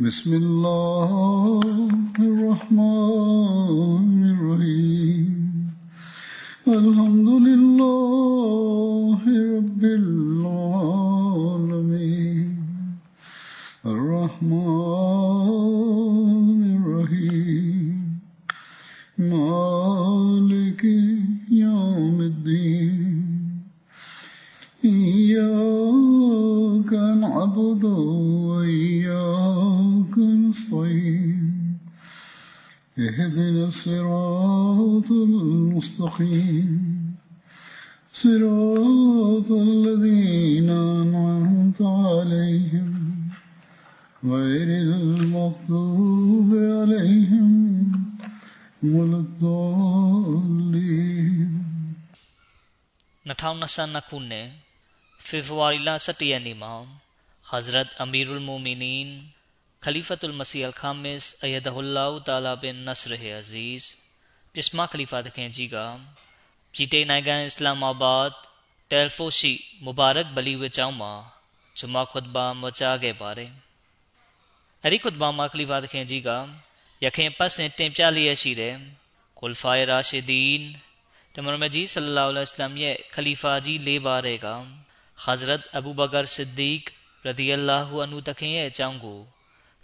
بسم الله الرحمن 2022ခုနှစ်ဖေဖော်ဝါရီလ17ရက်နေ့မှာ Hazrat Amirul Mu'minin Khalifatul Masih Al-Khamis Ayyadahullah Ta'ala bin Nasr Aziz ပစ္စမခလီဖာသခင်ကြီးကပြည်တိန်နိုင်ငံအစ္စလာမာဘတ်တယ်ဖိုရှိမူဘာရက်ဘလီဝေကျောင်းမှာဂျမာခွတ်ဘာမကြားခဲ့ပါတယ်။အဲဒီခွတ်ဘာမှာခလီဖာသခင်ကြီးကယခင်ပတ်စဉ်တင်ပြလျက်ရှိတဲ့ဂုလ်ဖာရာရှီဒီန် တမန်တော်ကြီးဆလလောလဟ်အလัยဟ်ရဲ့ခလီဖာကြီး၄ပါးတဲ့က Hazrat Abu Bakr Siddiq ရဒီအလာဟူအန်ဟူတခင်ရဲ့အကြောင်းကို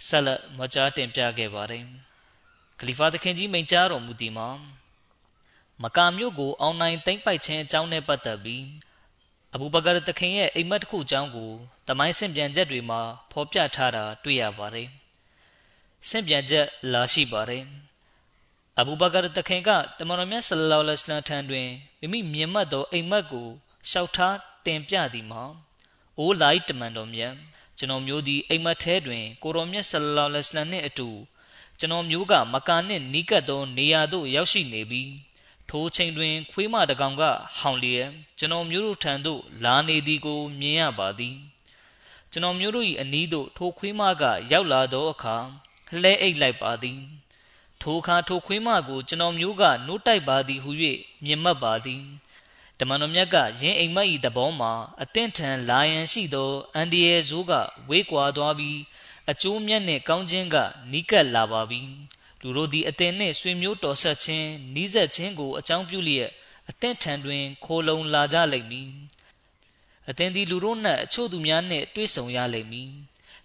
ဆက်လက်မကြားတင်ပြခဲ့ပါတယ်။ခလီဖာသခင်ကြီးမိန့်ကြားတော်မူသည်မှာမကာမြို့ကိုအောင်နိုင်သိမ့်ပိုက်ခြင်းအကြောင်းနဲ့ပတ်သက်ပြီးအဘူဘကာသခင်ရဲ့အိမ်မက်တစ်ခုအကြောင်းကိုတမိုင်းဆင့်ပြန်ချက်တွေမှာဖော်ပြထားတာတွေ့ရပါတယ်။ဆင့်ပြန်ချက်လာရှိပါတယ်။ အဘူဘကာသခင်ကတမန်တော်မြတ်ဆလလောလဟ်အလัยဟ်ထံတွင်မိမိမြင်မှတ်သောအိမ်မက်ကိုလျှောက်ထားတင်ပြသည်မှာအိုးလိုက်တမန်တော်မြတ်ကျွန်တော်မျိုးသည်အိမ်မက်ထဲတွင် ကိုရောမြတ်ဆလလောလဟ်အလัยဟ်နှင့်အတူကျွန်တော်မျိုးကမကာနှင့်နီးကပ်သောနေရာသို့ရောက်ရှိနေပြီးထိုချိန်တွင် ခွေးမတကောင်ကဟောင်လျက်ကျွန်တော်မျိုးတို့ထံသို့လာနေသည်ကိုမြင်ရပါသည်ကျွန်တော်မျိုးတို့၏အနီးသို့ထိုခွေးမကရောက်လာသောအခါလှဲအိတ်လိုက်ပါသည် ထိုအခါထိုခွေးမကိုကျွန်တော်မျိုးကနိုးတိုက်ပါသည်ဟု၍မြင်မှတ်ပါသည်တမန်တော်မြတ်ကယင်းအိမ်မက်၏သဘောမှာအသင့်ထံလာရန်ရှိသောအန်ဒီရဲ့ဇိုးကဝေးကွာသွားပြီးအကျိုးမြတ်နှင့်ကောင်းခြင်းကနီးကပ်လာပါပြီလူတို့သည်အသင်နှင့်ဆွေမျိုးတော်ဆက်ခြင်းနီးစပ်ခြင်းကိုအကြောင်းပြုလျက်အသင့်ထံတွင်ခိုလုံလာကြလိမ့်မည်အသင်သည်လူတို့နှင့်အချို့သူများနှင့်တွေ့ဆုံရလိမ့်မည်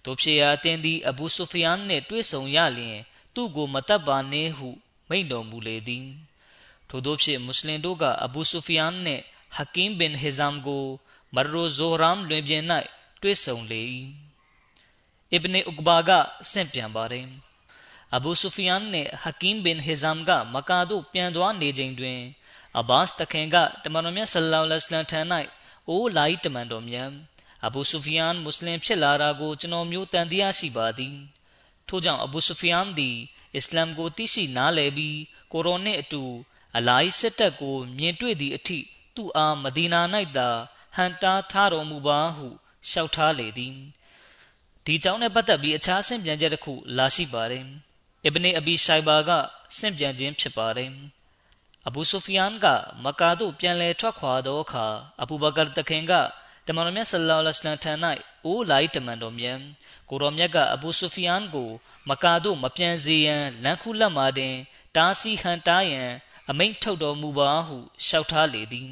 တို့ဖြစ်ရာအသင်သည်အဘူဆူဖီယန်နှင့်တွေ့ဆုံရလျင် သူ့ကိုမတတ်ပါနှင့်ဟု မိန့်တော်မူလေသည်ထို့သောဖြင့်မွတ်စလင်တို့ကအဘူဆူဖီယန်နှင့်ဟကင်းဘင်ဟီဇမ်ကိုမရိုဇိုရမ်လွင်ပြင်၌တွေ့ဆုံလေ၏အစ်ဘ်နေဥကဘာကဆင့်ပြန်ပါတယ်အဘူဆူဖီယန်နှင့်ဟကင်းဘင်ဟီဇမ်ကမကာသို့ပြန်သွားနေချိန်တွင်အဘတ်တခင်ကတမန်တော်မြတ်ဆလလောလဟ်အလัยဟ်ထံ၌အိုလိုက်တမန်တော်မြတ်အဘူဆူဖီယန်မွတ်စလင်ဖြစ်လာတာကိုကျွန်တော်မျိုးတန်တရားရှိပါသည် ထို့ကြောင့်အဘူဆူဖီယန်သည် အစ္စလာမ်ကိုသိရှိနားလည်ပြီး ကိုရိုနှင့်အတူ အလိုက်စစ်တပ်ကို မြင်တွေ့သည့်အထိ သူ့အား မဒီနာ၌သာ ဟန်တားထားတော်မူပါဟု လျှောက်ထားလေသည် ဒီကြောင့်နဲ့ပတ်သက်ပြီး အခြားဆင့်ပြန်ချက်တစ်ခု လာရှိပါတယ် အစ်ဘနေအဘီရှိုင်ဘာက ဆင့်ပြန်ခြင်းဖြစ်ပါတယ် အဘူဆူဖီယန်က မကာသို့ ပြန်လည်ထွက်ခွာသောအခါ အဘူဘကာတခင်က တမန်တော်မြတ်ဆလ္လာလဟ်အလိုင်းထံ၌အိုးလိုက်တမန်တော်မြတ်ကိုရောမြတ်ကအဘူဆူဖီယန်ကို မကာသို့မပြန်စေရန်လမ်းခုလက်မှတင် တားဆီးဟန်တားရန်အမိန့်ထုတ်တော်မူပါဟုလျှောက်ထားလေသည်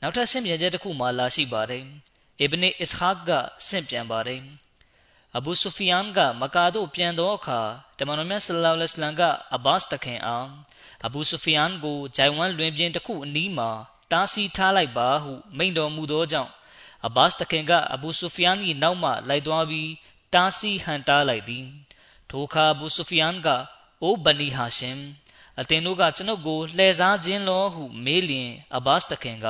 နောက်ထပ်ဆင့်ပြန်ချက်တစ်ခုမှလာရှိပါတယ်အစ်ဘနေအစ်ဟာကဆင့်ပြန်ပါတယ်အဘူဆူဖီယန်ကမကာသို့ပြန်သောအခါတမန်တော်မြတ်ဆလ္လာလဟ်အလိုင်းကအဘတ်တခင်အားအဘူဆူဖီယန်ကိုဂျိုင်ဝမ်လွင်ပြင်တစ်ခုအနီးမှာတားဆီးထားလိုက်ပါဟုမိန့်တော်မူသောကြောင့် အဘတ်တခင်ကအဘူဆူဖီယန်၏နောက်မှလိုက်သွားပြီးတားဆီးဟန်တားလိုက်သည်ထိုအခါအဘူဆူဖီယန်ကအိုဘနီဟာရှင်အသင်တို့ကကျွန်ုပ်ကိုလှည့်စားခြင်းလောဟုမေးလျင်အဘတ်တခင်က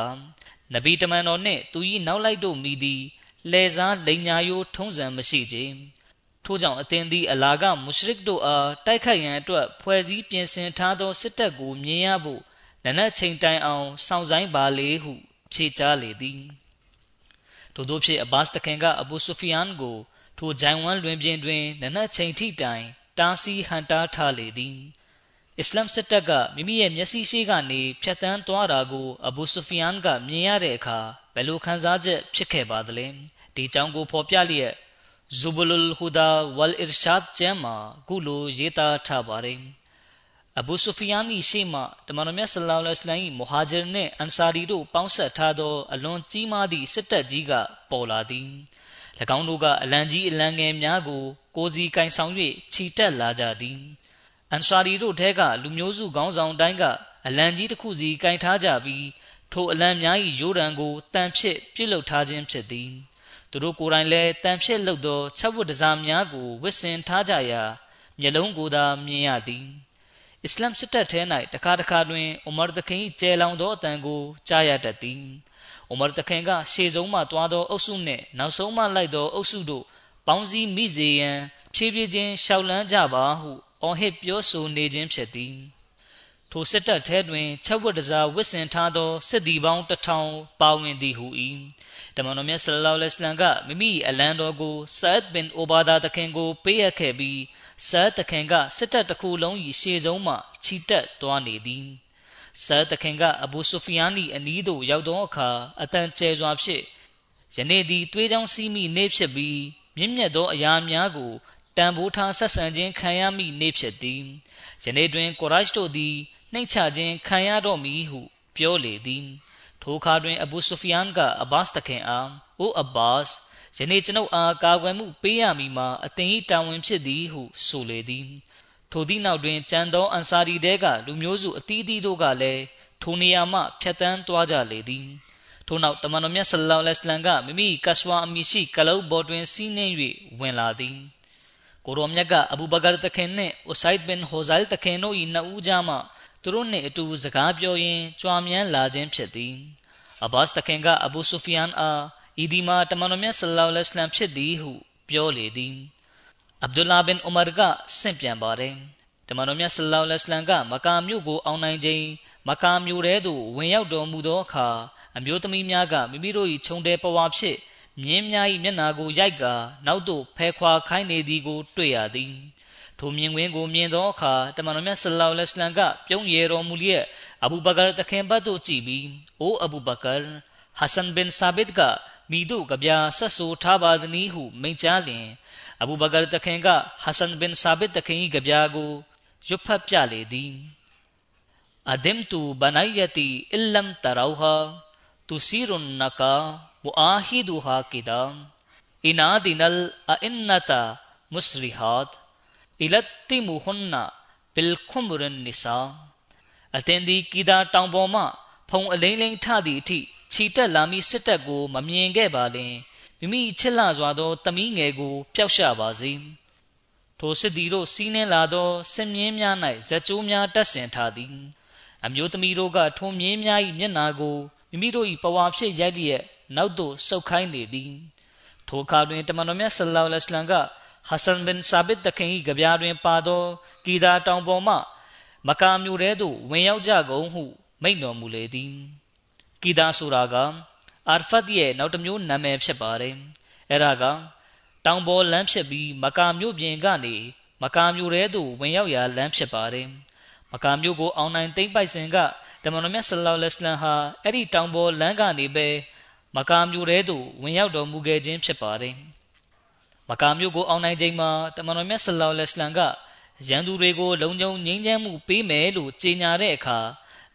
နဗီတမန်တော်နှင့်သူ၏နောက်လိုက်တို့မိသည်လှည့်စားလိန်ညာယိုးထုံးစံမရှိကြထို့ကြောင့်အသင်သည်အလာကမုရှရစ်တို့အားတိုက်ခိုက်ရန်အတွက်ဖွဲ့စည်းပြင်ဆင်ထားသောစစ်တပ်ကိုမြင်ရဖို့နနက်ချိန်တိုင်အောင်စောင့်ဆိုင်ပါလေဟုဖြေကြားလေသည် ထို့သောဖြင့်အဘတ်တခင်ကအဘူဆူဖီယန်ကိုထိုဂျိုင်ဝမ်လွင်ပြင်တွင်နနက်ချိန်ထိတိုင်တားဆီးဟန်တားထားလေသည်အစ္စလမ်စစ်တပ်ကမိမိရဲ့မျက်စိရှိကနေဖျက်ဆီးသွားတာကိုအဘူဆူဖီယန်ကမြင်ရတဲ့အခါဘယ်လိုခံစားချက်ဖြစ်ခဲ့ပါသလဲဒီအကြောင်းကိုဖော်ပြလျက်ဇူဘလုလ်ဟူဒါဝလ်အစ်ရှာဒ်ကျမ်းမှာခုလိုရေးသားထားပါတယ် အဘူဆူဖီယန်၏ရှေ့မှတမန်တော်မြတ်ဆလ္လာလဟ်အလိုင်းမူဟာဂျီရ်နှင့်အန်ဆာရီတို့ပေါင်းဆက်ထားသောအလွန်ကြီးမားသည့်စစ်တပ်ကြီးကပေါ်လာသည်၎င်းတို့ကအလံကြီးအလံငယ်များကို ကိုစီကင်ဆောင်၍ခြိတက်လာကြသည်အန်ဆာရီတို့ထဲကလူမျိုးစုခေါင်းဆောင်တိုင်းကအလံကြီးတစ်ခုစီကင်ထားကြပြီးထိုအလံများ၏ရိုးရန်ကိုတန်ဖြစ်ပြုတ်လုထားခြင်းဖြစ်သည်သူတို့ကိုယ်တိုင်လည်းတန်ဖြစ်လုသောချက်ဝတ်တစားများကိုဝစ်ဆင်ထားကြရာမျက်လုံးကိုသာမြင်ရသည် အစ္စလမ်စစ်တပ်ထဲ၌တခါတခါတွင်အိုမာသခင်၏ကျဲလောင်သောအတန်ကိုကြားရတတ်သည်အိုမာသခင်ကရှေ့ဆုံးမှတွားသောအုပ်စုနှင့်နောက်ဆုံးမှလိုက်သောအုပ်စုတို့ပေါင်းစည်းမိစေရန်ဖြည်းဖြည်းချင်းရှောက်လန်းကြပါဟုအော်ဟစ်ပြောဆိုနေခြင်းဖြစ်သည်ထိုစစ်တပ်ထဲတွင်ချက်ဝတ်တစားဝစ်ဆင်ထားသောစစ်သည်ပေါင်းတထောင်ပါဝင်သည်ဟု၏တမန်တော်မြတ်ဆလ္လာလဟ်အလိုင်းဝါဆလမ်ကမိမိအလံတော်ကိုဆာအတ်ဘင်အိုဘာဒါတခင်ကိုပေးအပ်ခဲ့ပြီး ဆာတခင်ကစစ်တပ်တစ်ခုလုံး၏ရှေ့ဆုံးမှခြိတက်သွားနေသည်ဆာတခင်ကအဘူဆူဖီယန်၏အနီးသို့ရောက်သောအခါအတန်ကျဲစွာဖြင့်ယနေ့သည်သွေးချောင်းစီးမိနေဖြစ်ပြီးမြင့်မြတ်သောအရာများကိုတန်ဖိုးထားဆက်ဆံခြင်းခံရမိနေဖြစ်သည်ယနေ့တွင်ကိုရိုက်တို့သည်နှိမ့်ချခြင်းခံရတော့မည်ဟုပြောလေသည်ထိုအခါတွင်အဘူဆူဖီယန်ကအဘတ်တခင်အားအိုအဘတ် ယနေ့ကျွန်ုပ်အားကာကွယ်မှုပေးရမည်မှာအသင်၏တာဝန်ဖြစ်သည်ဟုဆိုလေသည်ထိုသည့်နောက်တွင်ကျန်သောအန်ဆာရီတဲကလူမျိုးစုအသီးသီးတို့ကလည်းထိုနေရာမှဖြတ်တန်းသွားကြလေသည်ထို့နောက်တမန်တော်မြတ်ဆလ္လာလဟ်အလัยဟိဝါစလမ်ကမိမိကဆွာအမည်ရှိကလုတ်ဘော်တွင်စီးနှင်း၍ဝင်လာသည်ကိုရောမြတ်ကအဘူဘကာတခင်နှင့်ဥဆိုင်ဘင်ဟိုဇိုင်တခင်တို့၏နှစ်ဦးကြားမှသူတို့နှင့်အတူစကားပြောရင်းကြွားမြန်းလာခြင်းဖြစ်သည်အဘတ်တခင်ကအဘူဆူဖီယန်အား ဤဒီမှာတမန်တော်မြတ်ဆလ္လာလဟ်အလัยဟိဝါစလမ်ဖြစ်သည်ဟုပြောလေသည်အဗ်ဒူလာဘင်ဥမာကဆင့်ပြန်ပါတယ်တမန်တော်မြတ်ဆလ္လာလဟ်အလัยဟိဝါစလမ်ကမကာမြို့ကိုအောင်နိုင်ခြင်းမကာမြို့ထဲသို့ဝင်ရောက်တော်မူသောအခါအမျိုးသမီးများကမိမိတို့၏ခြုံတဲပွားဖြစ်မြင်းများ၏မျက်နာကိုရိုက်ကာနောက်သို့ဖဲခွာခိုင်းနေသည်ကိုတွေ့ရသည်ထိုမြင်ကွင်းကိုမြင်သောအခါတမန်တော်မြတ်ဆလ္လာလဟ်အလัยဟိဝါစလမ်ကပြုံးရတော်မူလျက်အဘူဘကာတခင်ဘတ်သို့ကြည့်ပြီးအိုအဘူဘကာဟဆန်ဘင်ဆာဘစ်က မိတို့ကဗျာဆက်ဆိုထားပါသည်နည်းဟုမိန့်ကြားလျင်အဘူဘကာတခင်ကဟဆန်ဘင်ဆာဘစ်တခင်၏ကဗျာကိုရွတ်ဖတ်ပြလေသည်အဒမ်တူဘနိုင်ယတီအလမ်တရောဟာတူစီရွန်နကာမူအာဟီဒူဟာကိဒါအနာဒီနလ်အအင်နတာမုစရီဟတ်အီလတ်တီမူဟွန်နာဘီလ်ခုမရန်နီဆာအတင်ဒီကီဒါတောင်ပေါ်မှဖုံအလိမ့်လိမ့်ထသည့်အထိ ခြိတက်လာမိစစ်တပ်ကို မမြင်ခဲ့ပါလင်မိမိချစ်လှစွာသောသမီးငယ်ကို ပျောက်ရှပါစေထိုစစ်သည်တို့စီးနှင်းလာသောစစ်မြင်းများ၌ဇက်ကြိုးများတက်ဆင်ထားသည်အမျိုးသမီးတို့ကထိုမြင်းများ၏မျက်နာကိုမိမိတို့၏ပဝါဖြစ်ရိုက်လျက်နောက်သို့ဆုတ်ခိုင်းနေသည်ထိုအခါတွင်တမန်တော်မြတ်ဆလ္လာလဟ်အလัยဟိဝါစလမ်ကဟဆန်ဘင်ဆာဘစ်တခင်၏ကြပြားတွင်ပါသောကီဒါတောင်ပေါ်မှ မကာမြို့ထဲသို့ဝင်ရောက်ကြကုန်ဟုမိန့်တော်မူလေသည် ကီဒါဆိုတာကအာဖတ်ရဲ့နောက်တစ်မျိုးနာမည်ဖြစ်ပါတယ်အဲ့ဒါကတောင်ပေါ်လမ်းဖြစ်ပြီးမကာမြို့ပြင်ကနေမကာမြို့ထဲသို့ဝင်ရောက်ရာလမ်းဖြစ်ပါတယ်မကာမြို့ကိုအောင်နိုင်သိမ့်ပိုက်စဉ်ကတမန်တော်မြတ်ဆလ္လာလဟ်အလိုင်းဟာအဲ့ဒီတောင်ပေါ်လမ်းကနေပဲမကာမြို့ထဲသို့ဝင်ရောက်တော်မူခဲ့ခြင်းဖြစ်ပါတယ်မကာမြို့ကိုအောင်နိုင်ချိန်မှာတမန်တော်မြတ်ဆလ္လာလဟ်အလိုင်းကရန်သူတွေကိုလုံခြုံငြိမ်းချမ်းမှုပေးမယ်လို့ကြေညာတဲ့အခါ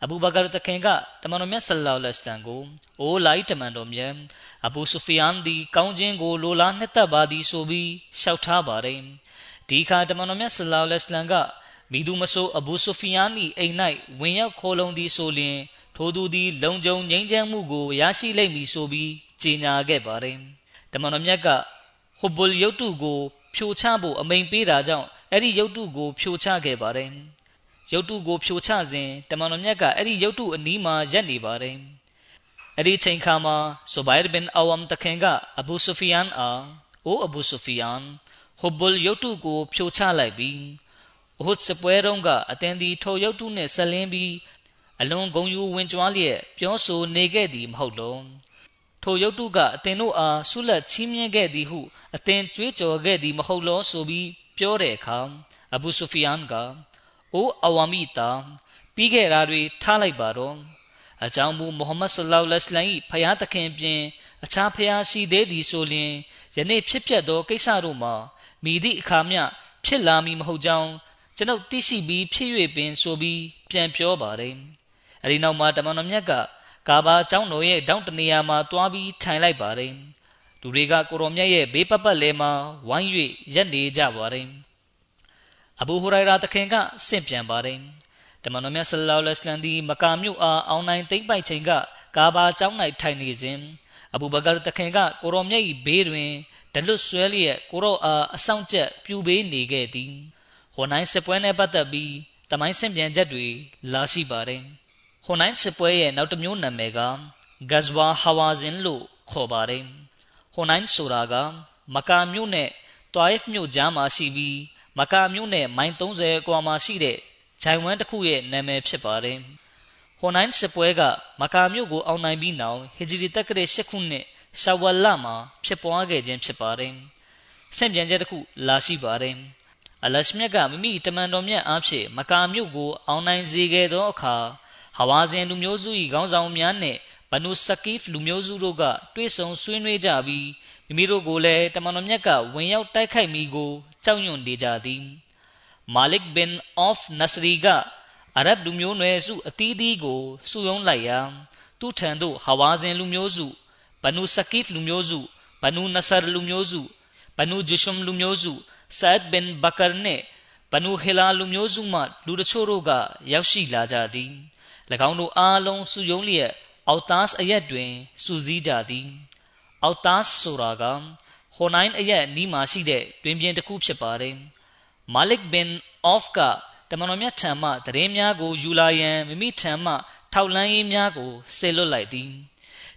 အဘူဘကာတခင်ကတမန်တော်မြတ်ဆလ္လာလဟ်အလိုင်းကိုအိုလိုက်တမန်တော်မြတ်အဘူဆူဖီယန်ဒီကောင်းခြင်းကိုလိုလားနှစ်သက်ပါသည်ဆိုပြီးလျှောက်ထားပါတယ်ဒီအခါတမန်တော်မြတ်ဆလ္လာလဟ်အလိုင်းကမိသူမဆိုးအဘူဆူဖီယန်၏အိမ်၌ဝင်ရောက်ခိုးလုံသည်ဆိုလျှင်ထိုသူသည်လုံခြုံငြိမ်းချမ်းမှုကိုရရှိလိမ့်မည်ဆိုပြီးကြေညာခဲ့ပါတယ်တမန်တော်မြတ်ကဟူဘူလ်ယုတ်တုကိုဖြိုချဖို့အမိန်ပေးတာကြောင့်အဲ့ဒီယုတ်တုကိုဖြိုချခဲ့ပါတယ် ရုပ်တုကိုဖြိုချစဉ်တမန်တော်မြတ်ကအဲ့ဒီရုပ်တုအနီးမှာရပ်နေပါတယ်အဲ့ဒီချိန်ခါမှာဆူဘိုင်ဘင်အဝမ်တခင်ကအဘူဆူဖီယန်အားအိုအဘူဆူဖီယန်ဟဟိုဘုလ်ရုတ်တုကိုဖြိုချလိုက်ပြီးအဟုတ်စပွဲတုံးကအတင်းဒီထိုရုတ်တုနှင့်ဆက်လင်းပြီးအလွန်ဂုံယူဝင်ကြွားလျက်ပြောဆိုနေခဲ့သည်မဟုတ်လောထိုရုတ်တုကအသင်တို့အားဆုလက်ချီးမြှင့်ခဲ့သည်ဟုအသင်ကြွေးကြော်ခဲ့သည်မဟုတ်လောဆိုပြီးပြောတဲ့အခါအဘူဆူဖီယန်က အိုအဝါမီတာပြီးခဲ့တာတွေထားလိုက်ပါတော့အကြောင်းမူမုဟမ္မဒ်ဆလ္လာလဟ်အလိုင်းဖျားသခင်ပြင်အခြားဖျားရှိသေးသည်ဆိုလျှင်ယနေ့ဖြစ်ပျက်သောကိစ္စတို့မှာမိသည့်အခါမျှဖြစ်လာမည်မဟုတ်ကြောင်းကျွန်ုပ်သိရှိပြီးဖြစ်၍ပင်ဆိုပြီးပြန်ပြောပါတယ်။အဲဒီနောက်မှာတမန်တော်မြတ်ကကာဘာကျောင်းတော်ရဲ့တောင်းတနေရာမှာတွားပြီးထိုင်လိုက်ပါတယ်။လူတွေကကိုရောမြတ်ရဲ့ဘေးပတ်ပတ်လဲမှာဝိုင်း၍ရက်နေကြပါတယ်။ အဘူဟူရိုင်ရာတခင်ကဆင့်ပြန်ပါတယ်။တမန်တော်မြတ်ဆလ္လာလဟ်အလိုင်းဒီမကာမြို့အားအောင်နိုင်သိမ့်ပိုက်ချိန်ကကာဘာကျောင်း၌ထိုင်နေစဉ်အဘူဘကာတခင်ကကိုရောမြတ်၏ဘေးတွင်ဒလွတ်ဆွဲလျက်ကိုရောအားအဆောင်ကျက်ပြူပေးနေခဲ့သည်ဟွန်နိုင်စစ်ပွဲနဲ့ပတ်သက်ပြီးတမိုင်းဆင့်ပြန်ချက်တွေလာရှိပါတယ်ဟွန်နိုင်စစ်ပွဲရဲ့နောက်တစ်မျိုးနာမည်ကဂဇဝါဟဝါဇင်လို့ခေါ်ပါတယ်ဟွန်နိုင်ဆိုတာကမကာမြို့နဲ့တွိုင်ဖ်မြို့ကြားမှာရှိပြီး မကာမြို့နဲ့မိုင်30အကွာမှာရှိတဲ့ဂျိုင်ဝမ်တစ်ခုရဲ့နာမည်ဖြစ်ပါတယ်ဟွန်နိုင်စစ်ပွဲကမကာမြို့ကိုအောင်နိုင်ပြီးနောက်ဟီဂျရီတက္ကရာ၈ခုနှစ်ရှာဝလမှာဖြစ်ပွားခဲ့ခြင်းဖြစ်ပါတယ်။ဆင့်ပြန်ချက်တစ်ခုလာရှိပါတယ်။အလရှမြတ်ကမိမိတမန်တော်မြတ်အားဖြင့်မကာမြို့ကိုအောင်နိုင်စေခဲ့သောအခါဟဝါဇင်လူမျိုးစု၏ခေါင်းဆောင်များနှင့်ဘနုစကီဖ်လူမျိုးစုတို့ကတွေ့ဆုံဆွေးနွေးကြပြီးမိမိတို့ကိုလည်းတမန်တော်မြတ်ကဝင်ရောက်တိုက်ခိုက်မိကို ကြောက်ရွံ့နေကြသည်။မာလစ်ဘင်အော့ဖ်နစရီကအရဗ်လူမျိုးနွယ်စုအသီးသီးကိုစုယုံလိုက်ရာသူထံသို့ဟဝါဇင်လူမျိုးစုဘနူစကီဖ်လူမျိုးစုဘနူနဆာလူမျိုးစုဘနူဂျူရှမ်လူမျိုးစုဆာဒ်ဘင်ဘကာနဲ့ဘနူဟီလာလူမျိုးစုမှလူတချို့တို့ကရောက်ရှိလာကြသည်၎င်းတို့အားလုံးစုယုံလျက်အောက်သားအရက်တွင် စုစည်းကြသည်အောက်သားဆိုတာက ဟိုနိုင်အရက်နီးမှာရှိတဲ့တွင်ပြင်တစ်ခုဖြစ်ပါတယ်မာလစ်ဘင်အော့ဖ်ကတမန်တော်မြတ်ထံမှတရင်များကိုယူလာရန်မိမိထံမှထောက်လန်းရေးများကိုဆေလွတ်လိုက်သည်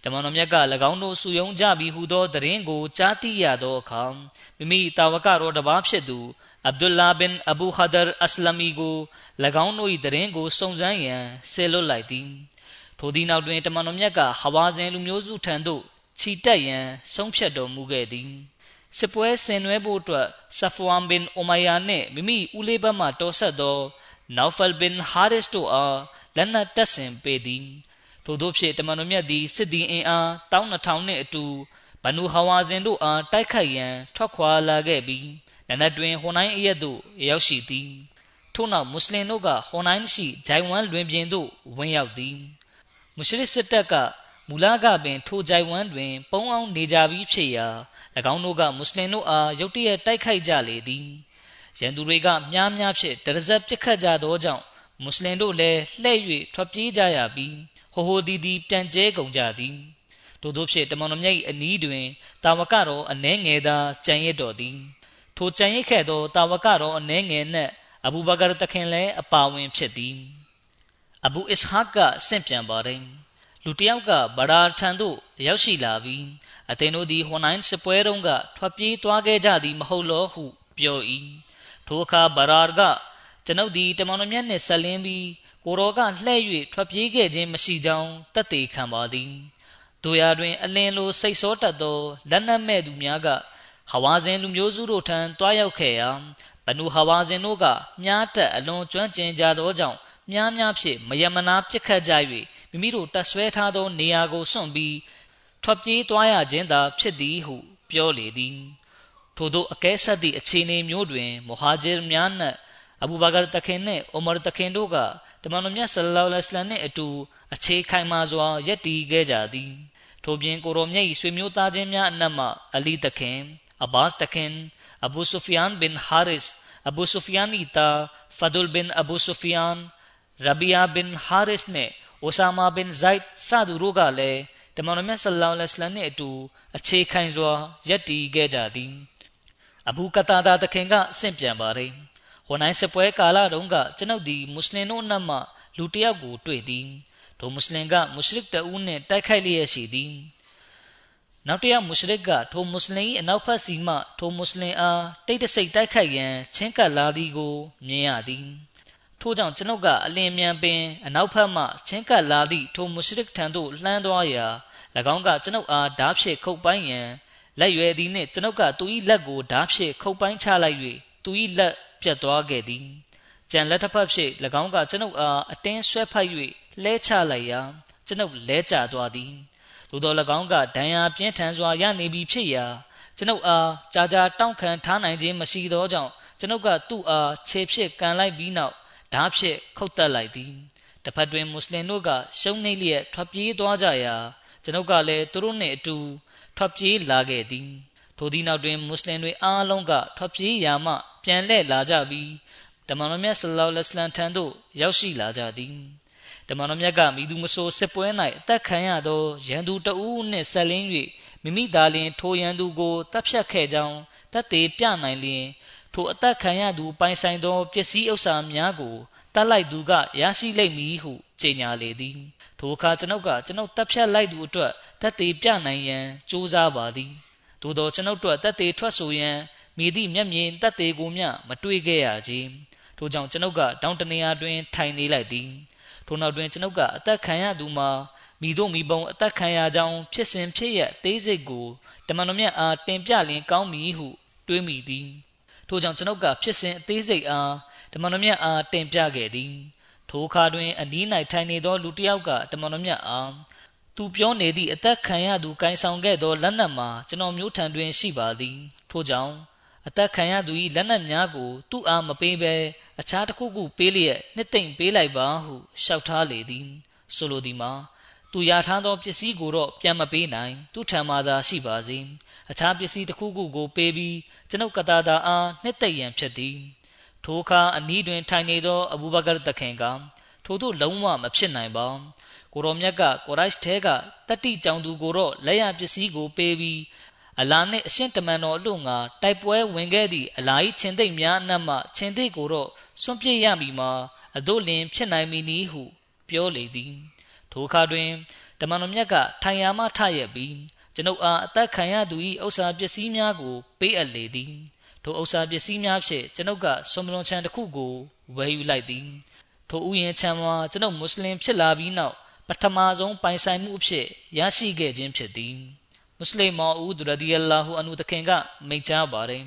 တမန်တော်မြတ်က၎င်းတို့စုယုံကြပြီးဟူသောသတင်းကိုကြားသိရသောအခါမိမိတာဝကတော်တစ်ပါးဖြစ်သူအဗ်ဒူလာဘင်အဘူခဒါအစလမီကို၎င်းတို့၏သတင်းကိုစုံစမ်းရန်ဆေလွတ်လိုက်သည်ထိုသည့်နောက်တွင်တမန်တော်မြတ်ကဟဝါဇင်လူမျိုးစုထံသို့ ခြိတက်ရန်ဆုံးဖြတ်တော်မူခဲ့သည်စစ်ပွဲဆင်နွှဲဖို့အတွက်ဆဖဝမ်ဘင်အိုမိုင်ယာနှင့်မိမိဦးလေးဘက်မှတော်ဆက်သောနောက်ဖယ်ဘင်ဟာရစ်တို့အားလက်နက်တပ်ဆင်ပေးသည်ထို့သောဖြင့်တမန်တော်မြတ်သည်စစ်သည်အင်အား12000နှင့်အတူဘနူဟဝါဇင်တို့အားတိုက်ခိုက်ရန်ထွက်ခွာလာခဲ့ပြီးနနက်တွင်ဟွန်နိုင်အရက်သို့ရောက်ရှိသည်ထို့နောက်မွတ်စလင်တို့ကဟွန်နိုင်ရှိဂျိုင်ဝမ်လွင်ပြင်သို့ဝင်ရောက်သည်မုရှရစ်စစ်တပ်က မူလကပင်ထိုဂျိုင်ဝမ်တွင် ပုံအောင်နေကြပြီးဖြစ်ရာ၎င်းတို့ကမွတ်စလင်တို့အားရုတ်တရက်တိုက်ခိုက်ကြလေသည်ရန်သူတွေကမြားများဖြင့်တရဇက်ပစ်ခတ်ကြသောကြောင့်မွတ်စလင်တို့လည်းလှည့်၍ထွက်ပြေးကြရပြီးဟိုဟိုဒီဒီပြန်ကျဲကုန်ကြသည်ထို့သောဖြင့်တမန်တော်မြတ်၏အနီးတွင်တာဝကတော်အနှဲငယ်သာကြံရစ်တော်သည်ထိုကြံရစ်ခဲ့သောတာဝကတော်အနှဲငယ်နှင့်အဘူဘကာတခင်လည်းအပါဝင်ဖြစ်သည်အဘူအစ်ဟာကဆင့်ပြန်ပါတယ် လူတယောက်ကဗရာထံသို့ရောက်ရှိလာပြီးအသင်တို့သည်ဟွန်နိုင်စပွဲတုန်းကထွက်ပြေးသွားခဲ့ကြသည်မဟုတ်လောဟုပြော၏ထိုအခါဗရာကကျွန်ုပ်သည်တမန်တော်မြတ်နှင့်ဆက်လင်းပြီးကိုရောကလှဲ့၍ထွက်ပြေးခဲ့ခြင်းမရှိကြောင်းတသက်ခံပါသည်တို့ရာတွင် အလင်းလိုစိတ်ဆိုးတတ်သောလက်နက်မဲ့သူများကဟဝါဇင်လူမျိုးစုတို့ထံတွားရောက်ခဲ့ရာဘနူဟဝါဇင်တို့ကမြားတက်အလွန်ကျွမ်းကျင်ကြသောကြောင့်မြားများဖြင့်မယမနာပြစ်ခတ်ကြ၍ မိမိတို့တက်ဆွဲထားသောနေရာကိုစွန့်ပြီးထွက်ပြေးသွားရခြင်းသာဖြစ်သည်ဟု ပြောလေသည်ထို့သောအကဲဆက်သည့်အခြေအနေမျိုးတွင်မဟာဂျီများနှင့်အဘူဘကာတခင်နှင့်အိုမာတခင်တို့ကတမန်တော်မြတ်ဆလ္လာလဟ်အလိုင်းနှင့်အတူအခြေခိုင်မာစွာယက်တည်ခဲ့ကြသည်ထို့ပြင်ကိုရောမြတ်၏ဆွေမျိုးသားချင်းများအနက်မှအလီတခင်အဘာစ်တခင်အဘူဆူဖီယန်ဘင်ဟာရစ်အဘူဆူဖီယန်ဤတာဖဒူလ်ဘင်အဘူဆူဖီယန်ရဘီယာဘင်ဟာရစ်နှင့် အိုဆာမာဘင်ဇိုက်စသူတို့ကလည်းတမန်တော်မြတ်ဆလ္လာလဟ်အလိုင်းနှင့်အတူအခြေခိုင်စွာယက်တည်ခဲ့ကြသည်အဘူကတာဒါတခင်ကဆင့်ပြန်ပါသည်ဟိုနိုင်စပွဲကာလတုန်းကကျွန်ုပ်ဒီမွတ်စလင်တို့အနက်မှလူတစ်ယောက်ကိုတွေ့သည်ထိုမွတ်စလင်ကမုရှရစ်တဦးနှင့်တိုက်ခိုက်လျက်ရှိသည်နောက်တစ်ယောက်မုရှရစ်ကထိုမွတ်စလင်၏အနောက်ဘက်စီမှထိုမွတ်စလင်အားတိတ်တဆိတ်တိုက်ခိုက်ရန်ချင်းကပ်လာသည်ကိုမြင်ရသည် ထို့ကြောင့်ကျွန်ုပ်ကအလင်းမြန်ပင်အနောက်ဘက်မှချင်းကပ်လာသည့်ထိုမုရှရစ်ထံသို့လှမ်းသွားရာ၎င်းကကျွန်ုပ်အားဓားဖြင့်ခုတ်ပိုင်းရန်လက်ရွယ်သည်နှင့်ကျွန်ုပ်ကသူ၏လက်ကိုဓားဖြင့်ခုတ်ပိုင်းချလိုက်၍သူ၏လက်ပြတ်သွားခဲ့သည်ကြံလက်တစ်ဖက်ဖြင့်၎င်းကကျွန်ုပ်အားအတင်းဆွဲဖက်၍လဲချလိုက်ရာကျွန်ုပ်လဲကျသွားသည်သို့သော၎င်းကဒဏ်ရာပြင်းထန်စွာရနေပြီဖြစ်ရာကျွန်ုပ်အားကြာကြာတောင့်ခံထားနိုင်ခြင်းမရှိသောကြောင့်ကျွန်ုပ်ကသူ့အားခြေဖြင့်ကန်လိုက်ပြီးနောက် ဓားဖြင့်ခုတ်တက်လိုက်သည်တစ်ဖက်တွင်မွတ်စလင်တို့ကရှုံးနေလျက်ထွက်ပြေးသွားကြရာကျွန်ုပ်ကလည်းသူတို့နှင့်အတူထွက်ပြေးလာခဲ့သည်ထိုသည့်နောက်တွင်မွတ်စလင်တွေအားလုံးကထွက်ပြေးရာမှပြန်လှည့်လာကြပြီးတမန်တော်မြတ်ဆလ္လာလဟ်အလัยဟိထံသို့ရောက်ရှိလာကြသည်တမန်တော်မြတ်ကမိသူမဆိုးစစ်ပွဲ၌အသက်ခံရသောရန်သူတဦးနှင့်ဆက်လင်း၍မိမိသာလျှင်ထိုရန်သူကိုတပ်ဖြတ်ခဲ့ကြောင်းတပ်သေးပြနိုင်လျင် ထိုအသက်ခံရသူပိုင်ဆိုင်သောပစ္စည်းဥစ္စာများကိုတတ်လိုက်သူကရရှိလိမ့်မည်ဟုကြေညာလေသည်ထိုအခါကျွန်ုပ်ကကျွန်ုပ်တပ်ဖြတ်လိုက်သူအတွက်တပ်သေးပြနိုင်ရန်ကြိုးစားပါသည်သို့သောကျွန်ုပ်တို့တပ်သေးထွက်ဆိုရန်မိသည့်မျက်မြင်တပ်သေးကိုမျှမတွေ့ခဲ့ရကြထိုကြောင့်ကျွန်ုပ်ကတောင်တနေရာတွင်ထိုင်နေလိုက်သည်ထိုနောက်တွင်ကျွန်ုပ်ကအသက်ခံရသူမှာမိတို့မိဘုံအသက်ခံရကြောင်းဖြစ်စဉ်ဖြစ်ရသေးစိတ်ကိုတမန်တော်မြတ်အားတင်ပြလင်ကောင်းမည်ဟုတွေးမိသည် ထိုကြောင့်ကျွန်ုပ်ကဖြစ်စဉ်အသေးစိတ်အားတမန်တော်မြတ်အားတင်ပြခဲ့သည်ထိုအခါတွင်အနီး၌ထိုင်နေသောလူတစ်ယောက်ကတမန်တော်မြတ်အားသူပြောနေသည့်အသက်ခံရသူကိုင်ဆောင်ခဲ့သောလက်နက်မှာကျွန်တော်မျိုးထံတွင်ရှိပါသည်ထို့ကြောင့်အသက်ခံရသူ၏လက်နက်များကိုသူ့အားမပေးဘဲအခြားတစ်ခုခုပေးလျက်နှစ်သိမ့်ပေးလိုက်ပါဟုလျှောက်ထားလေသည်ဆိုလိုသည်မှာသူရထားသောပစ္စည်းကိုတော့ပြန်မပေးနိုင်သူထံမှသာရှိပါစေ အခြားပစ္စည်းတစ်ခုခုကိုပေးပြီးကျွန်ုပ်ကတာတာအားနှစ်သိမ့်ရန်ဖြစ်သည်ထိုအခါအနီးတွင်ထိုင်နေသောအဘူဘကာတခင်ကထို့သို့လုံးဝမဖြစ်နိုင်ပါကိုရောမြတ်ကကိုရိုက်ထဲကတတိကြောင်သူကိုတော့လက်ရပစ္စည်းကိုပေးပြီးအလာနှင့်အရှင်တမန်တော်အလို့ငါတိုက်ပွဲဝင်ခဲ့သည့်အလာ၏ချင်းသိမ့်များအနက်မှချင်းသိမ့်ကိုတော့စွန့်ပစ်ရမည်မှာအတို့လင်ဖြစ်နိုင်မည်နည်းဟု ပြောလေသည်ထိုအခါတွင်တမန်တော်မြတ်ကထိုင်ရာမှထရက်ပြီး ကျွန်ုပ်အားအသက်ခံရသူ၏ဥစ္စာပစ္စည်းများကို ပေးအပ်လေသည်ထိုဥစ္စာပစ္စည်းများဖြင့်ကျွန်ုပ်ကဆွန်မလွန်ချံတစ်ခုကိုဝယ်ယူလိုက်သည်ထိုဥယျာဉ်ချံမှာကျွန်ုပ်မွတ်စလင်ဖြစ်လာပြီးနောက်ပထမဆုံးပိုင်ဆိုင်မှုအဖြစ်ရရှိခဲ့ခြင်းဖြစ်သည်မွတ်စလင်မော်ဦးဒရဒီအလာဟူအန်ဟူတခင်ကမိန့်ကြားပါတယ်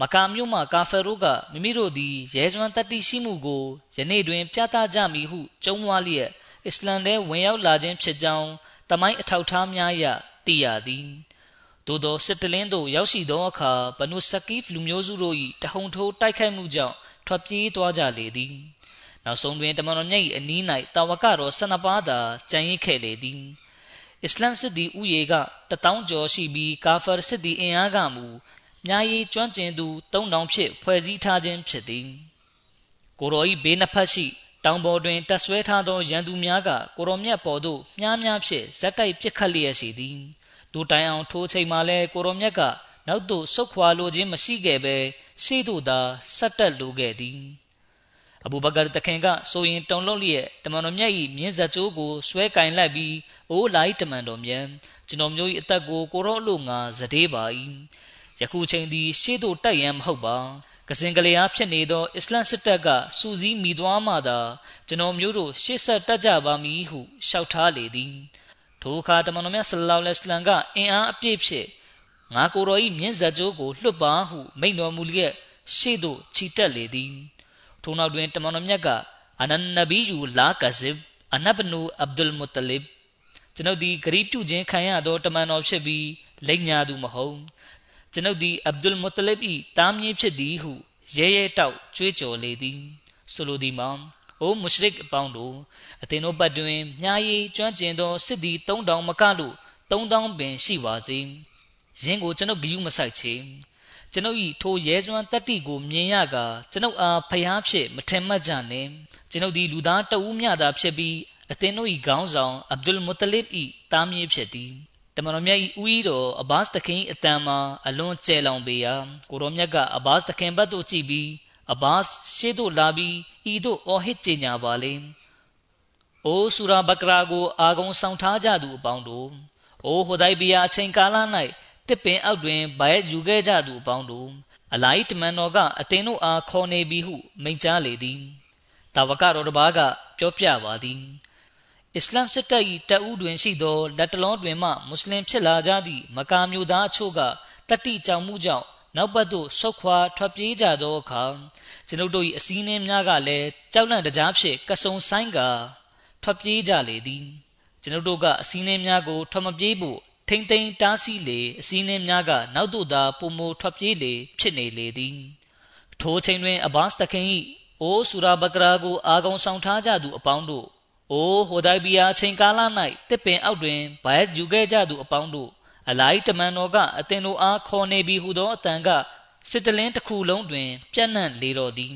မကာမြို့မှကာဖာတို့ကမိမိတို့သည်ရဲစွမ်းတတိရှိမှုကိုယနေ့တွင် ပြသကြမည်ဟုကြုံးဝါလျက်အစ္စလမ်ထဲဝင်ရောက်လာခြင်းဖြစ်ကြောင်းတမိုင်းအထောက်ထားများအရ သိရသည်သို့သောစစ်တလင်းသို့ရောက်ရှိသောအခါဘနုစကီဖ်လူမျိုးစုတို့၏တဟုန်ထိုးတိုက်ခိုက်မှုကြောင့်ထွက်ပြေးသွားကြလေသည်နောက်ဆုံးတွင်တမန်တော်မြတ်၏အနီး၌တာဝကတော်၁၂ပါးသာကျန်ရစ်ခဲ့လေသည်အစ္စလမ်စစ်သည်ဥယေကတထောင်ကျော်ရှိပြီးကာဖာစစ်သည်အင်အားကမူမြားရီကျွမ်းကျင်သူ၃တောင်ဖြင့်ဖွဲ့စည်းထားခြင်းဖြစ်သည်ကိုရောဤဘေးနှစ်ဖက်ရှိ တောင်ပေါ်တွင်တက်ဆွဲထားသောရန်သူများကကိုရောမြတ်ပေါ်သို့မြားများဖြင့်ဇက်တိုက်ပစ်ခတ်လျက်ရှိသည်ဒူတိုင်အောင်ထိုးချိန်မှာလဲကိုရောမြတ်ကနောက်သို့ဆုတ်ခွာလိုခြင်းမရှိခဲ့ဘဲရှေ့သို့သာဆက်တက်လိုခဲ့သည်အဘူဘကာတခင်ကဆိုရင်တုံလုံးလျက်တမန်တော်မြတ်၏မြင်းဇက်ကျိုးကိုဆွဲကင်လိုက်ပြီးအိုးလိုက်တမန်တော်မြတ်ကျွန်တော်မျိုး၏အသက်ကိုကိုရောအလို့ငါဇဒေးပါ၏ယခုချိန်သည်ရှေ့သို့တိုက်ရန်မဟုတ်ပါ ကစင်ကလေးအားဖြစ်နေသောအစ္စလမ်စစ်တပ်ကစူးစီးမိသွားမှသာကျွန်တော်မျိုးတို့ရှေ့ဆက်တက်ကြပါမည်ဟုလျှောက်ထားလေသည်ထိုအခါတမန်တော်မြတ်ဆလ္လာလဟ်အလัยဟ်ကအင်အားအပြည့်ဖြင့်ငါကိုယ်တော်၏မြင့်ဇက်ကြိုးကိုလွှတ်ပါဟုမိန့်တော်မူလျက်ရှေ့သို့ခြိတက်လေသည်ထိုနောက်တွင်တမန်တော်မြတ်ကအနန်နဘီယူလာကဇစ်အနဘနူအဗ်ဒุลမုတလစ်ကျွန်ုပ်သည်ဂရီးပြုခြင်းခံရသောတမန်တော်ဖြစ်ပြီးလိမ်ညာသူမဟုတ် ကျွန်ုပ်သည်အဗ်ဒุลမုတလစ်၏တားမြစ်ဖြစ်သည်ဟုရဲရဲတောက်ကြွေးကြော်လေသည်ဆိုလိုသည်မှာအိုမုရှရစ်အပေါင်းတို့အသင်တို့ဘက်တွင်မြားရည်ကျွမ်းကျင်သောစစ်သည်3000မကလို့3000ပင်ရှိပါစေယင်းကိုကျွန်ုပ်ဂယုမဆိုင်ချေကျွန်ုပ်၏ထိုရဲစွမ်းတတ္တိကိုမြင်ရကကျွန်ုပ်အားဖျားဖြစ်မထင်မှတ်ကြနှင့်ကျွန်ုပ်သည်လူသားတဦးမျှသာဖြစ်ပြီးအသင်တို့၏ခေါင်းဆောင်အဗ်ဒุลမုတလစ်၏တားမြေးဖြစ်သည် တမန်တော်မြတ်၏ဦးဤတော်အဘာစ်တခင်အတန်မှာအလွန်ကျဲလောင်ပေရာကိုတော်မြတ်ကအဘာစ်တခင်ဘက်သို့ကြည့်ပြီးအဘာစ်ရှေ့သို့လာပြီးဤသို့အော်ဟစ်ကြေညာပါလေ။အိုဆူရာဘကရာကိုအာဂုံဆောင်ထားကြသူအပေါင်းတို့။အိုဟိုဒိုင်ဘီယာအချိန်ကာလ၌တစ်ပင်အောက်တွင်ဗိုက်ယူခဲ့ကြသူအပေါင်းတို့အလိုက်တမန်တော်ကအသင်တို့အားခေါ်နေပြီဟုမိန့်ကြားလေသည်။တာဝကတော်တစ်ပါးကပြောပြပါသည်။ အစ္စလမ်စစ်တပ်၏တပ်ဦးတွင်ရှိသောလက်တလုံးတွင်မှမွတ်စလင်ဖြစ်လာကြသည့်မကာမျိုးသားအချို့ကတတိကြောင်မှုကြောင့်နောက်ဘက်သို့ဆုတ်ခွာထွက်ပြေးကြသောအခါကျွန်ုပ်တို့၏အစည်းအဝေးများကလည်းကြောက်လန့်တကြားဖြင့်ကဆုံဆိုင်ကထွက်ပြေးကြလေသည်ကျွန်ုပ်တို့ကအစည်းအဝေးများကိုထွက်မပြေးဖို့ထိမ့်သိမ်းတားဆီးလေအစည်းအဝေးများကနောက်သို့သာပုံမထွက်ပြေးလေဖြစ်နေလေသည်ထိုချိန်တွင်အဘတ်တခင်၏အိုဆူရာဘကရာကိုအာကုံဆောင်ထားကြသူအပေါင်းတို့ အိုဟိုဒိုင်ဘီယာချိန်ကာလ၌တစ်ပင်အောက်တွင်ဗိုက်ယူခဲ့ကြသူအပေါင်းတို့အလိုက်တမန်တော်ကအသင်တို့အားခေါ်နေပြီဟုသောအတန်ကစစ်တလင်းတစ်ခုလုံးတွင် ပြန့်နှံ့လေတော်သည်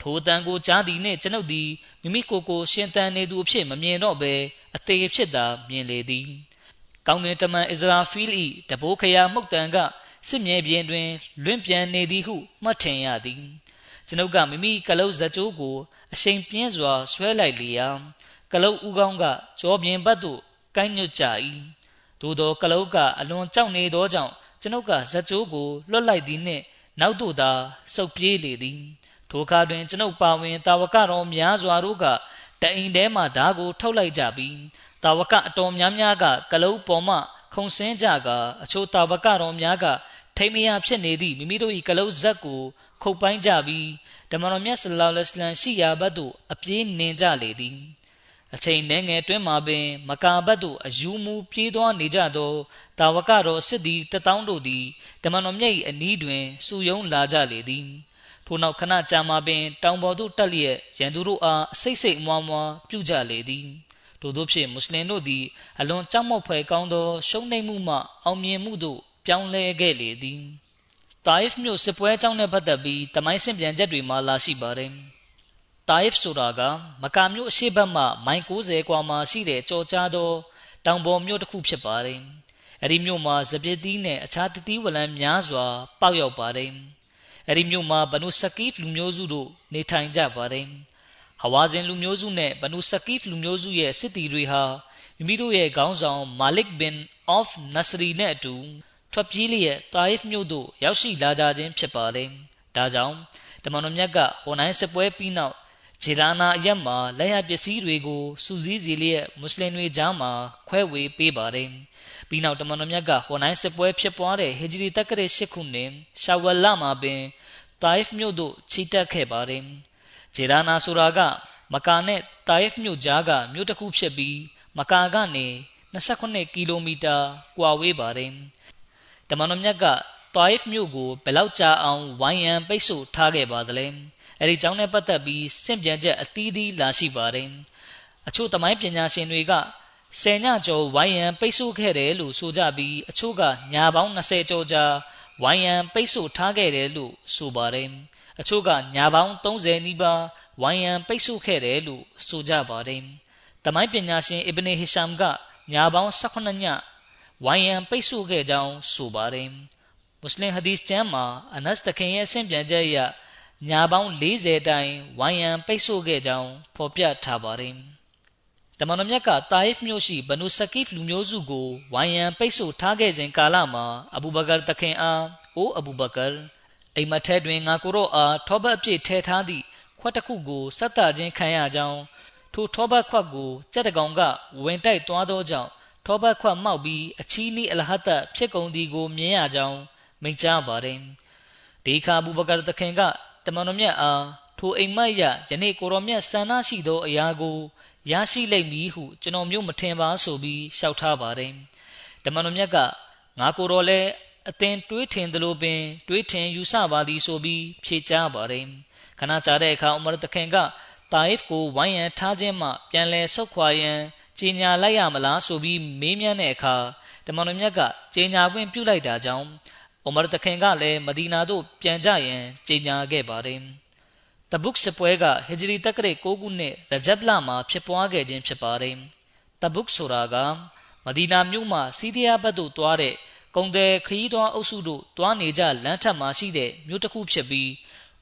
ထိုတန်ကိုကြားသည်နှင့်ကျွန်ုပ်သည်မိမိကိုယ်ကိုရှင်သန်နေသူအဖြစ်မမြင်တော့ဘဲအသေးဖြစ်သာမြင်လေသည်ကောင်းကင်တမန်အစ္စရာဖီးလ်၏တဘိုးခရာမှုတ်တန်ကစစ်မြေပြင်တွင် လွင့်ပြန်နေသည်ဟုမှတ်ထင်ရသည်ကျွန်ုပ်ကမိမိကလုတ်ဇကြိုးကိုအရှိန်ပြင်းစွာဆွဲလိုက်လျာ ကလုတ်ဥကောင်းကကြောပြင်ဘက်သို့ကိုင်းညွတ်ကြ၏သို့သောကလုတ်ကအလွန်ကြောက်နေသောကြောင့်ကျွန်ုပ်ကဇကြိုးကိုလွတ်လိုက်သည်နှင့်နောက်သို့သာဆုတ်ပြေးလေသည်ထိုအခါတွင်ကျွန်ုပ်ပါဝင်တာဝကတော်များစွာတို့ကတအိမ်ထဲမှဓာကိုထုတ်လိုက်ကြပြီးတာဝကအတော်များများကကလုတ်ပေါ်မှခုံဆင်းကြကအချို့တာဝကတော်များကထိမရဖြစ်နေသည့်မိမိတို့၏ကလုတ်ဇက်ကိုခုတ်ပိုင်းကြပြီးဓမ္မတော်မြတ်ဆလောလ္လဟ်အလัยဟိရှိရာဘတ်သို့အပြေးနှင်ကြလေသည် အချိန်နှဲငယ်တွင်မှပင် မကာဘတ်သို့အယူမူပြေးသွားနေကြသောတာဝကတော်စစ်သည်တထောင်တို့သည်ဓမ္မတော်မြတ်၏အနီးတွင်စုယုံလာကြလေသည်ထို့နောက်ခဏကြာမှပင် တောင်ပေါ်သို့တက်လျက်ရန်သူတို့အားအစိတ်စိတ်မွားမွားပြုကြလေသည်ထို့သောဖြင့်မွတ်စလင်တို့သည်အလွန်ကြောက်မောက်ဖွယ်ကောင်းသောရှုံးနိမ့်မှုမှအောင်မြင်မှုသို့ပြောင်းလဲခဲ့လေသည်တာအစ်မြို့စစ်ပွဲအကြောင်းနဲ့ပတ်သက်ပြီးတမိုင်းစင်ပြန်ချက်တွေမှာလာရှိပါတယ် တာအစ်ဆိုတာကမကာမြို့အရှိတ်မှမိုင်90ကွာမှာရှိတဲ့ကြော်ကြားသောတောင်ပေါ်မြို့တစ်ခုဖြစ်ပါတယ်။အဲဒီမြို့မှာစပစ်သီးနဲ့အခြားတတိဝလံများစွာပေါက်ရောက်ပါတယ်။အဲဒီမြို့မှာဘနုစကီဖ်လူမျိုးစုတို့နေထိုင်ကြပါတယ်။ဟဝါဇင်လူမျိုးစုနဲ့ဘနုစကီဖ်လူမျိုးစုရဲ့စစ်တီတွေဟာမိမိတို့ရဲ့ခေါင်းဆောင်မာလစ်ဘင်အော့ဖ်နစရီနဲ့အတူထွက်ပြေးလျက်တာအစ်မြို့သို့ရောက်ရှိလာကြခြင်းဖြစ်ပါတယ်။ဒါကြောင့်တမန်တော်မြတ်ကဟိုနိုင်စစ်ပွဲပြီးနောက် ဂျေရာနာအရက်မှာလက်ရပစ္စည်းတွေကိုစူးစီးစီလျက်မွတ်စလင်တွေကြားမှာခွဲဝေပေးပါတယ်။ပြီးနောက်တမန်တော်မြတ်ကဟိုနိုင်စစ်ပွဲဖြစ်ပွားတဲ့ဟီဂျရီတက္ကရာ၈ခုနှစ်ရှာဝလမှာပင်တိုင်ဖ်မြို့သို့ချီတက်ခဲ့ပါတယ်။ဂျေရာနာဆိုတာကမကာနဲ့တိုင်ဖ်မြို့ကြားကမြို့တစ်ခုဖြစ်ပြီးမကာကနေ28ကီလိုမီတာကွာဝေးပါတယ်။တမန်တော်မြတ်ကတိုင်ဖ်မြို့ကိုဘယ်လောက်ကြာအောင်ဝိုင်းရန်ပိတ်ဆို့ထားခဲ့ပါသလဲ။ အဲဒီကြောင်းနဲ့ပတ်သက်ပြီးစင့်ပြန်ချက်အသီးသီးလာရှိပါတယ်အချို့သမိုင်းပညာရှင်တွေကဆယ်ညကျော်ဝိုင်းရန်ပိတ်ဆို့ခဲ့တယ်လို့ဆိုကြပြီးအချို့ကညာပေါင်း20ကျော်ကြာဝိုင်းရန်ပိတ်ဆို့ထားခဲ့တယ်လို့ဆိုပါတယ်အချို့ကညာပေါင်း30နီးပါးဝိုင်းရန်ပိတ်ဆို့ခဲ့တယ်လို့ဆိုကြပါတယ်တမိုင်းပညာရှင်အစ်ဘနီဟီရှမ်ကညာပေါင်း18ညဝိုင်းရန်ပိတ်ဆို့ခဲ့ကြောင်းဆိုပါတယ်မွတ်စလင်ဟဒီစ်ကျမ်းမှာအနတ်တခင်ရဲ့ဆင့်ပြန်ချက်အရ ညာပေါင်း40တိုင်ဝိုင်းရန်ပိတ်ဆို့ခဲ့ကြောင်းဖော်ပြထားပါတယ်။တမန်တော်မြတ်ကတာအစ်မြို့ရှိဘနုစကီဖ်လူမျိုးစုကိုဝိုင်းရန်ပိတ်ဆို့ထားခဲ့စဉ်ကာလမှာအဘူဘကာတခင်အားအိုအဘူဘကာအိမ်မထဲတွင်ငါကိုရောအားထောဘတ်အပြည့်ထဲထားသည့်ခွက်တစ်ခုကိုဆက်တာခြင်းခံရကြောင်းထိုထောဘတ်ခွက်ကိုကြက်တကောင်ကဝင်တိုက်သွားသောကြောင့်ထောဘတ်ခွက်မှောက်ပြီးအချီးနီးအလဟတ်တဖြစ်ကုန်သည်ကိုမြင်ရကြောင်းမိန့်ကြားပါတယ်။ဒီခါဘူဘကာတခင်က တမန်တော်မြတ်အားထိုအိမ်မက်ရယနေ့ကိုတော်မြတ်ဆန္ဒရှိသောအရာကိုရရှိလိမ့်မည်ဟုကျွန်တော်မျိုးမထင်ပါဆိုပြီးလျှောက်ထားပါတယ်တမန်တော်မြတ်ကငါကိုတော်လည်းအသင်တွေးထင်သလိုပင် တွေးထင်ယူဆပါသည်ဆိုပြီးဖြေကြားပါတယ်ခဏကြာတဲ့အခါဥမရတခင်ကတာအစ်ကိုဝိုင်းရန်ထားခြင်းမှပြန်လဲဆုတ်ခွာရန်ကြီးညာလိုက်ရမလားဆိုပြီးမေးမြန်းတဲ့အခါတမန်တော်မြတ်ကကြီးညာခွင့်ပြုလိုက်တာကြောင့် အိုမာတခင်ကလည်းမဒီနာသို့ပြန်ကြရန်ကြေညာခဲ့ပါတယ်။တဘုတ်စစ်ပွဲကဟီဂျရီတက္ကရာ9ခုနှစ်ရဂျပ်လမှာဖြစ်ပွားခဲ့ခြင်းဖြစ်ပါတယ်။တဘုတ်ဆိုတာကမဒီနာမြို့မှစီးရီးယားဘက်သို့တွားတဲ့ကုံတယ်ခရီးသွားအုပ်စုတို့တွားနေကြလမ်းထပ်မှာရှိတဲ့မြို့တစ်ခုဖြစ်ပြီး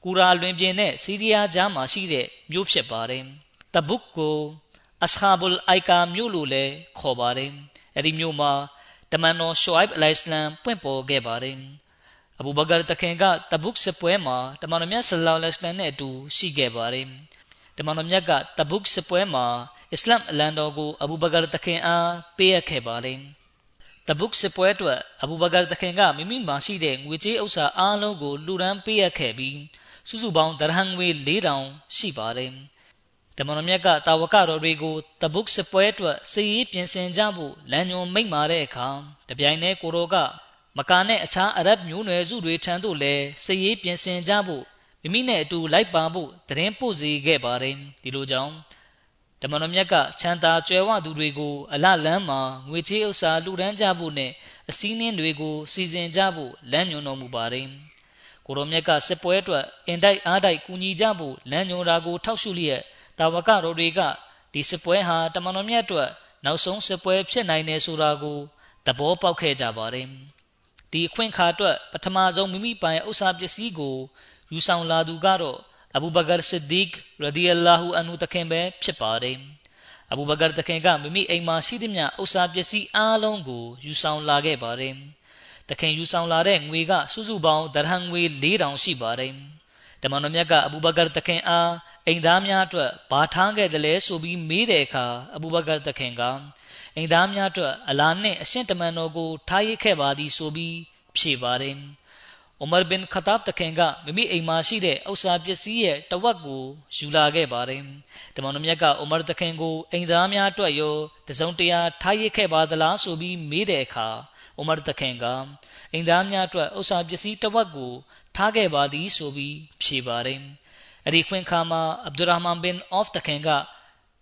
ကူရာလွင်ပြင်နဲ့စီးရီးယားကြားမှာရှိတဲ့မြို့ဖြစ်ပါတယ်။တဘုတ်ကိုအစဟာဘူလ်အိုင်ကာမြို့လို့လည်းခေါ်ပါတယ်။အဲဒီမြို့မှာ တမန်တော်ရှွိုင်ဘ်အလိုင်စလမ်ပွင့်ပေါ်ခဲ့ပါတယ်အဘူဘကာတခင်ကတဘုတ်စစ်ပွဲမှာတမန်တော်မြတ်ဆလ္လာလဟ်အလိုင်နဲ့အတူရှိခဲ့ပါတယ်တမန်တော်မြတ်ကတဘုတ်စစ်ပွဲမှာအစ္စလမ်အလံတော်ကိုအဘူဘကာတခင်အားပေးအပ်ခဲ့ပါတယ်တဘုတ်စစ်ပွဲအတွက်အဘူဘကာတခင်ကမိမိမှာရှိတဲ့ငွေကြေးဥစ္စာအားလုံးကိုလူရန်ပေးအပ်ခဲ့ပြီးစုစုပေါင်းဒရဟန်ငွေ4000ရှိပါတယ်။ တမန်တော်မြတ်ကတာဝကတော်တွေကိုတဘုတ်စစ်ပွဲအတွက်စည်ရေးပြင်ဆင်ကြဖို့လမ်းညွှန်မိန့်မာတဲ့အခါတပြိုင်တည်းကိုရောကမကာနဲ့အခြားအရဗ်မျိုးနွယ်စုတွေထံသို့လည်းစည်ရေးပြင်ဆင်ကြဖို့မိမိနဲ့အတူလိုက်ပါဖို့တရင်ပို့စေခဲ့ပါတယ်။ဒီလိုကြောင့်တမန်တော်မြတ်ကချမ်းသာကြွယ်ဝသူတွေကိုအလလန်းမှာငွေချေးဥစ္စာလူဒန်းကြဖို့နဲ့အစည်းနှင်းတွေကိုစီစဉ်ကြဖို့လမ်းညွှန်တော်မူပါတယ်။ကိုရောမြတ်ကစစ်ပွဲအတွက်အင်တိုက်အားတိုက်ကူညီကြဖို့လမ်းညွှန်တာကိုထောက်ရှုလျက် တာဝကတော်တွေကဒီစစ်ပွဲဟာတမန်တော်မြတ်အတွက်နောက်ဆုံးစစ်ပွဲဖြစ်နိုင်တယ်ဆိုတာကိုသဘောပေါက်ခဲ့ကြပါတယ်။ဒီအခွင့်အခါအတွက်ပထမဆုံးမိမိပိုင်ဥစ္စာပစ္စည်းကိုယူဆောင်လာသူကတော့အဘူဘကာဆစ်ဒီကရဒီအလာဟူအန်ဟူတခင်ပဲဖြစ်ပါတယ်။အဘူဘကာတခင်ကမိမိအိမ်မှာရှိသမျှဥစ္စာပစ္စည်းအားလုံးကိုယူဆောင်လာခဲ့ပါတယ်။တခင်ယူဆောင်လာတဲ့ငွေကစုစုပေါင်းဒရဟန်ငွေ4000ရှိပါတယ်။တမန်တော်မြတ်ကအဘူဘကာတခင်အား အိမ်သားများအတွက်ဘာထားခဲ့တယ်လဲဆိုပြီးမေးတဲ့အခါအဘူဘကာတခင်ကအိမ်သားများအတွက်အလာနှင့်အရှင်တမန်တော်ကိုထားရခဲ့ပါသည်ဆိုပြီးဖြေပါတယ်။အိုမာဘင်ခတာဘ်တခင်ကမိမိအိမ်မှာရှိတဲ့ဥစ္စာပစ္စည်းရဲ့တဝက်ကိုယူလာခဲ့ပါတယ်။တမန်တော်မြတ်ကအိုမာတခင်ကိုအိမ်သားများအတွက်ရောတစုံတရာထားရခဲ့ပါသလားဆိုပြီးမေးတဲ့အခါအိုမာတခင်ကအိမ်သားများအတွက်ဥစ္စာပစ္စည်းတဝက်ကိုထားခဲ့ပါသည်ဆိုပြီးဖြေပါတယ်။ အဲ့ဒီခွင့်ခါမှာအဗ်ဒူရာမန်ဘင်အော့ဖ်တခင်က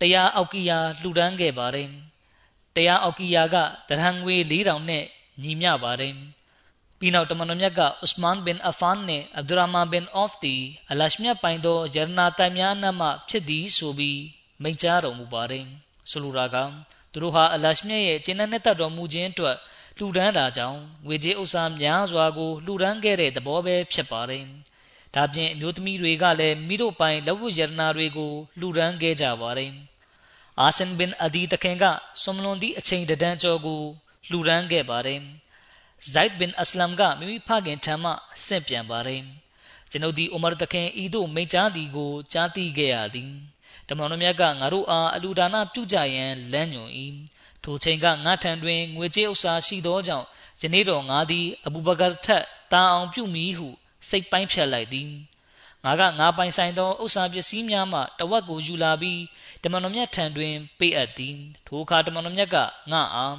တရားအောက်ကီယာလှူဒန်းခဲ့ပါတယ်။တရားအောက်ကီယာကတရဟံငွေ4000နဲ့ညီမျှပါတယ်။ပြီးနောက်တမန်တော်မြတ်ကဥစမန်ဘင်အဖန်နဲ့အဗ်ဒူရာမန်ဘင်အော့ဖ်တီအလရှမြတ်ပိုင်သောယရနာတိုင်များအနက်မှဖြစ်သည်ဆိုပြီးမိန့်ကြားတော်မူပါတယ်ဆိုလိုတာကသူတို့ဟာအလရှမြတ်ရဲ့ကျင့်တဲ့တက်တော်မူခြင်းအတွက်လှူဒန်းတာကြောင့်ငွေကြေးဥစ္စာများစွာကိုလှူဒန်းခဲ့တဲ့သဘောပဲဖြစ်ပါတယ် ဒါပြင်အမျိုးသမီးတွေကလည်းမိတို့ပိုင်လက်ဝတ်ယရနာတွေကိုလှူဒန်းခဲ့ကြပါတယ်အာဆန်ဘင်အဒီတခင်ကဆွမ်လွန်သည့်အချိန်တဒန်းကျော်ကိုလှူဒန်းခဲ့ပါတယ်ဇိုက်ဘင်အစလမ်ကမိမိဖခင်ထံမှဆင့်ပြန်ပါတယ်ကျွန်ုပ်ဒီအိုမာတခင်ဤသို့မိန့်ကြားသည်ကိုကြားသိခဲ့ရသည်တမန်တော်မြတ်ကငါတို့အားအလူဒါနပြုကြရန်လမ်းညွှန်၏ထိုချိန်ကငါထံတွင်ငွေကြေးဥစ္စာရှိသောကြောင့်ယနေ့တော်ငါသည်အဘူဘကာထက်တာအောင်ပြုမည်ဟု စိတ်ပိုင်းဖြတ်လိုက်သည်ငါကငါပိုင်ဆိုင်သောဥစ္စာပစ္စည်းများမှတဝက်ကိုယူလာပြီးတမန်တော်မြတ်ထံတွင်ပေးအပ်သည်ထိုအခါတမန်တော်မြတ်ကငါအား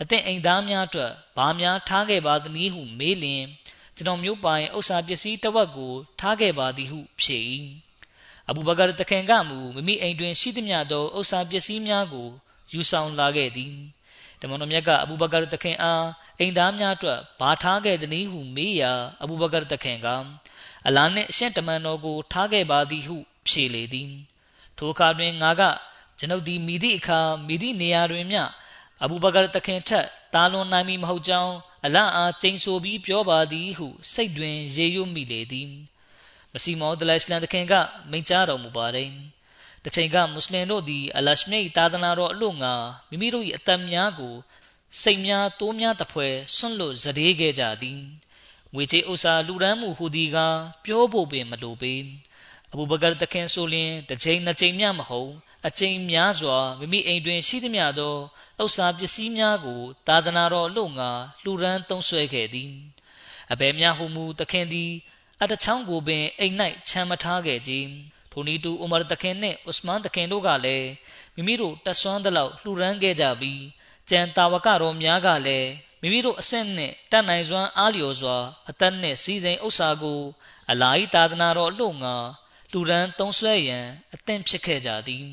အသင်အိမ်သားများအတွက်ဘာများထားခဲ့ပါသနည်းဟုမေးလျင်ကျွန်တော်မျိုးပိုင်ဥစ္စာပစ္စည်းတစ်ဝက်ကိုထားခဲ့ပါသည်ဟုဖြေ၏အဘူဘကာတခင်ကမူမိမိအိမ်တွင်ရှိသမျှသောဥစ္စာပစ္စည်းများကိုယူဆောင်လာခဲ့သည် တမန်တော်မြတ်ကအဘူဘကာတခင်အားအိမ်သားများအတွက်ဘာထားခဲ့သနည်းဟုမေးရာအဘူဘကာတခင်ကအလာနှင့်အရှင်တမန်တော်ကိုထားခဲ့ပါသည်ဟု ဖြေလေသည်ထိုအခါတွင်ငါကကျွန်ုပ်သည်မိသည့်အခါမိသည့်နေရာတွင်မျှအဘူဘကာတခင်ထက်တာလွန်နိုင်မည်မဟုတ်ကြောင်းအလန့်အားကျိန်ဆိုပြီးပြောပါသည်ဟု စိတ်တွင် ရေရွတ်မိလေသည်မစီမောဒလိုင်စလန်တခင်ကမိန့်ကြားတော်မူပါတယ် တချိန်ကမွတ်စလင်တို့သည်အလရှမိတ်သာသနာတော်အလို့ငါမိမိတို့၏အသက်များကိုစိတ်များတိုးများတပွဲဆွန့်လွတ်ဇရေခဲ့ကြသည်ငွေချေဥစ္စာလူရန်မှုဟူသည်ကပြောဖို့ပင်မလိုပေအဘူဘကာတခင်ဆိုလျင်တစ်ချိန်နှစ်ချိန်မျှမဟုတ်အချိန်များစွာမိမိအိမ်တွင်ရှိသမျှသောဥစ္စာပစ္စည်းများကို သာသနာတော်လို့ငါလှူဒန်းသုံးဆွဲခဲ့သည်အဘယ်များဟုမူတခင်သည်အတချောင်းကိုပင်အိမ်၌ချမ်းမထားခဲ့ကြ ထိုနည်းတူဥမာတခင်နှင့်ဥစမန်တခင်တို့ကလည်းမိမိတို့တဆွမ်းသလောက်လှူဒန်းခဲ့ကြပြီးကြံတာဝကတော်များကလည်းမိမိတို့အဆင့်နှင့်တတ်နိုင်စွမ်းအားလျော်စွာအသက်နှင့်စီစဉ်ဥစ္စာကိုအလာဤသာသနာတော်လို့ငါလူရန်သုံးဆွဲရန်အသင့်ဖြစ်ခဲ့ကြသည်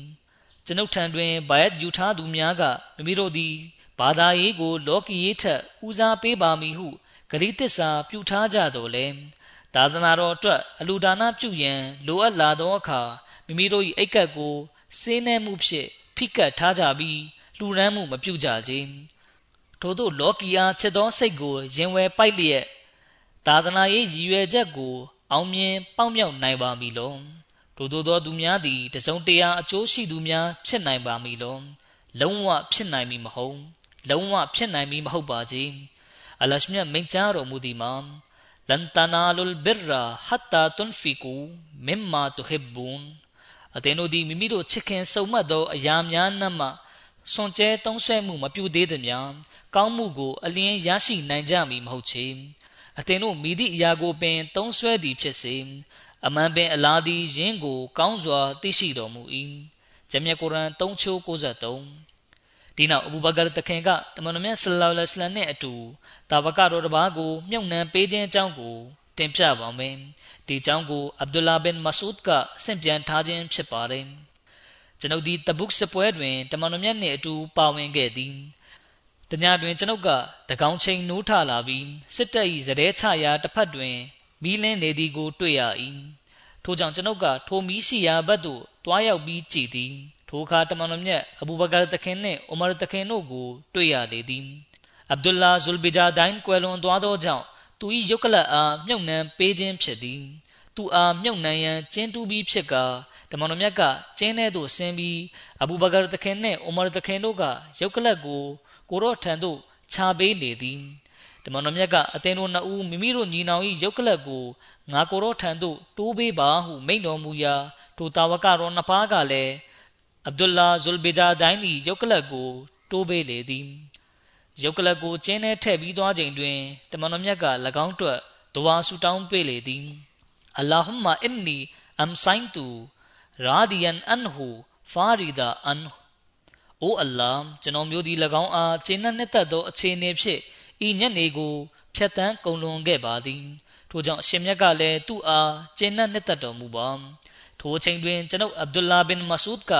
ကျွန်ုပ်ထံတွင်ဗိုက်ယူထားသူများကမိမိတို့သည်ဘာသာရေးကို လောကီရေးထက်ဦးစားပေးပါမည်ဟုဂရိတစ္ဆာပြုထားကြတော်လဲ သာသနာတော်အတွက်အလူဒါနပြုရန်လိုအပ်လာသောအခါမိမိတို့၏အိတ်ကပ်ကိုစေးနှဲမှုဖြင့်ဖိကတ်ထားကြပြီးလှူဒန်းမှုမပြုကြကြထို့သောလောကီအားချက်သောစိတ်ကိုရင်ဝယ်ပိုက်လျက်သာသနာရေးရည်ရွယ်ချက်ကို အောင်မြင်ပေါက်မြောက်နိုင်ပါမည်လောထို့သောသောသူများသည်တစုံတရာအကျိုးရှိသူများဖြစ်နိုင်ပါမည်လောလုံးဝဖြစ်နိုင်မည်မဟုတ်လုံးဝဖြစ်နိုင်မည်မဟုတ်ပါကြီးအလရှမြတ်မိန့်ကြားတော်မူသည်မှာ လန်တနာလုလ်ဘစ်ရာဟတ်တာတွန်ဖီကူမင်မာတူဟစ်ဘွန်အသင်တို့သည်မိမိတို့ချစ်ခင်စုံမတ်သောအရာများနှံ့မှစွန်ကျဲတုံးဆွဲမှုမပြုသေးသည်များကောင်းမှုကိုအလင်းရရှိနိုင်ကြမည်မဟုတ်ချေအသင်တို့မိသည့်အရာကိုပင်တုံးဆွဲသည်ဖြစ်စေအမှန်ပင်အလားသည်ယင်းကို ကောင်းစွာသိရှိတော်မူ၏ဂျမ်မြတ်ကုရ်အန်3ချိုး93 ဒီနောက်အဘူဘကာတခင်ကတမန်တော်မြတ်ဆလ္လာလဟ်အလိုင်းနဲ့အတူတာဝကတော်တစ်ပါးကိုမြုပ်နှံပေးခြင်းအကြောင်းကိုတင်ပြပါမယ်ဒီအကြောင်းကိုအဗ်ဒူလာဘင်မဆူဒ်ကဆင့်ပြန်ထားခြင်းဖြစ်ပါတယ်ကျွန်ုပ်ဒီတဘုတ်စပွဲတွင်တမန်တော်မြတ်နှင့်အတူပါဝင်ခဲ့သည်တညတွင်ကျွန်ုပ်ကတကောင်းချိန်နိုးထလာပြီးစစ်တပ်၏ဇရဲချရာတစ်ဖက်တွင်မီးလင်းနေသည်ကိုတွေ့ရ၏ထို့ကြောင့်ကျွန်ုပ်ကထိုမီးရှိရာဘက်သို့တွားရောက်ပြီးကြည်သည် ထိုအခါတမန်တော်မြတ်အဘူဘကာတခင်နှင့်အိုမာတခင်တို့ကို တွေ့ရလေသည်အဗ်ဒူလာဇူလ်ဘီဂျာဒိုင်ကွယ်လွန်သွားသောကြောင့်သူ၏ယုတ်ကလတ်အားမြုပ်နှံပေးခြင်းဖြစ်သည်သူအားမြုပ်နှံရန်ကျင်းတူးပြီးဖြစ်ကာတမန်တော်မြတ်ကကျင်းထဲသို့ဆင်းပြီးအဘူဘကာတခင်နှင့်အိုမာတခင်တို့ကယုတ်ကလတ်ကိုကိုရော့ထံသို့ခြာပေးနေသည်တမန်တော်မြတ်ကအသင်တို့နှစ်ဦးမိမိတို့ညီနောင်၏ရုပ်ကလပ်ကိုငါကိုရောထံသို့တိုးပေးပါဟုမိန့်တော်မူရာထိုတာဝကတော်နှစ်ပါးကလည်း အဗ်ဒူလာဇူလ်ဘီဂျာဒိုင်း၏ရုပ်ကလပ်ကို တိုးပေးလေသည်ရုပ်ကလပ်ကိုကျင်းထဲထည့်ပြီးသွားချိန်တွင်တမန်တော်မြတ်က၎င်းတွက်ဒဝါဆူတောင်းပေးလေသည်အလ္လာဟူမာအင်နီအမ်ဆိုင်တူရာဒီယန်အန်ဟူဖာရီဒါအန်။အိုအလ္လာကျွန်တော်မျိုးဒီ၎င်းအားခြေနှက်နှစ်သက်သောအခြေအနေဖြင့်ဤညက်နေကိုဖြတ်တန်းကုန်လွန်ခဲ့ပါသည်။ထို့ကြောင့်အရှင်မြတ်ကလည်းသူ့အားခြေနှက်နှစ်သက်တော်မူပါ။ထိုအချိန်တွင်ကျွန်ုပ်အဗ်ဒူလာဘင်မဆူဒ်က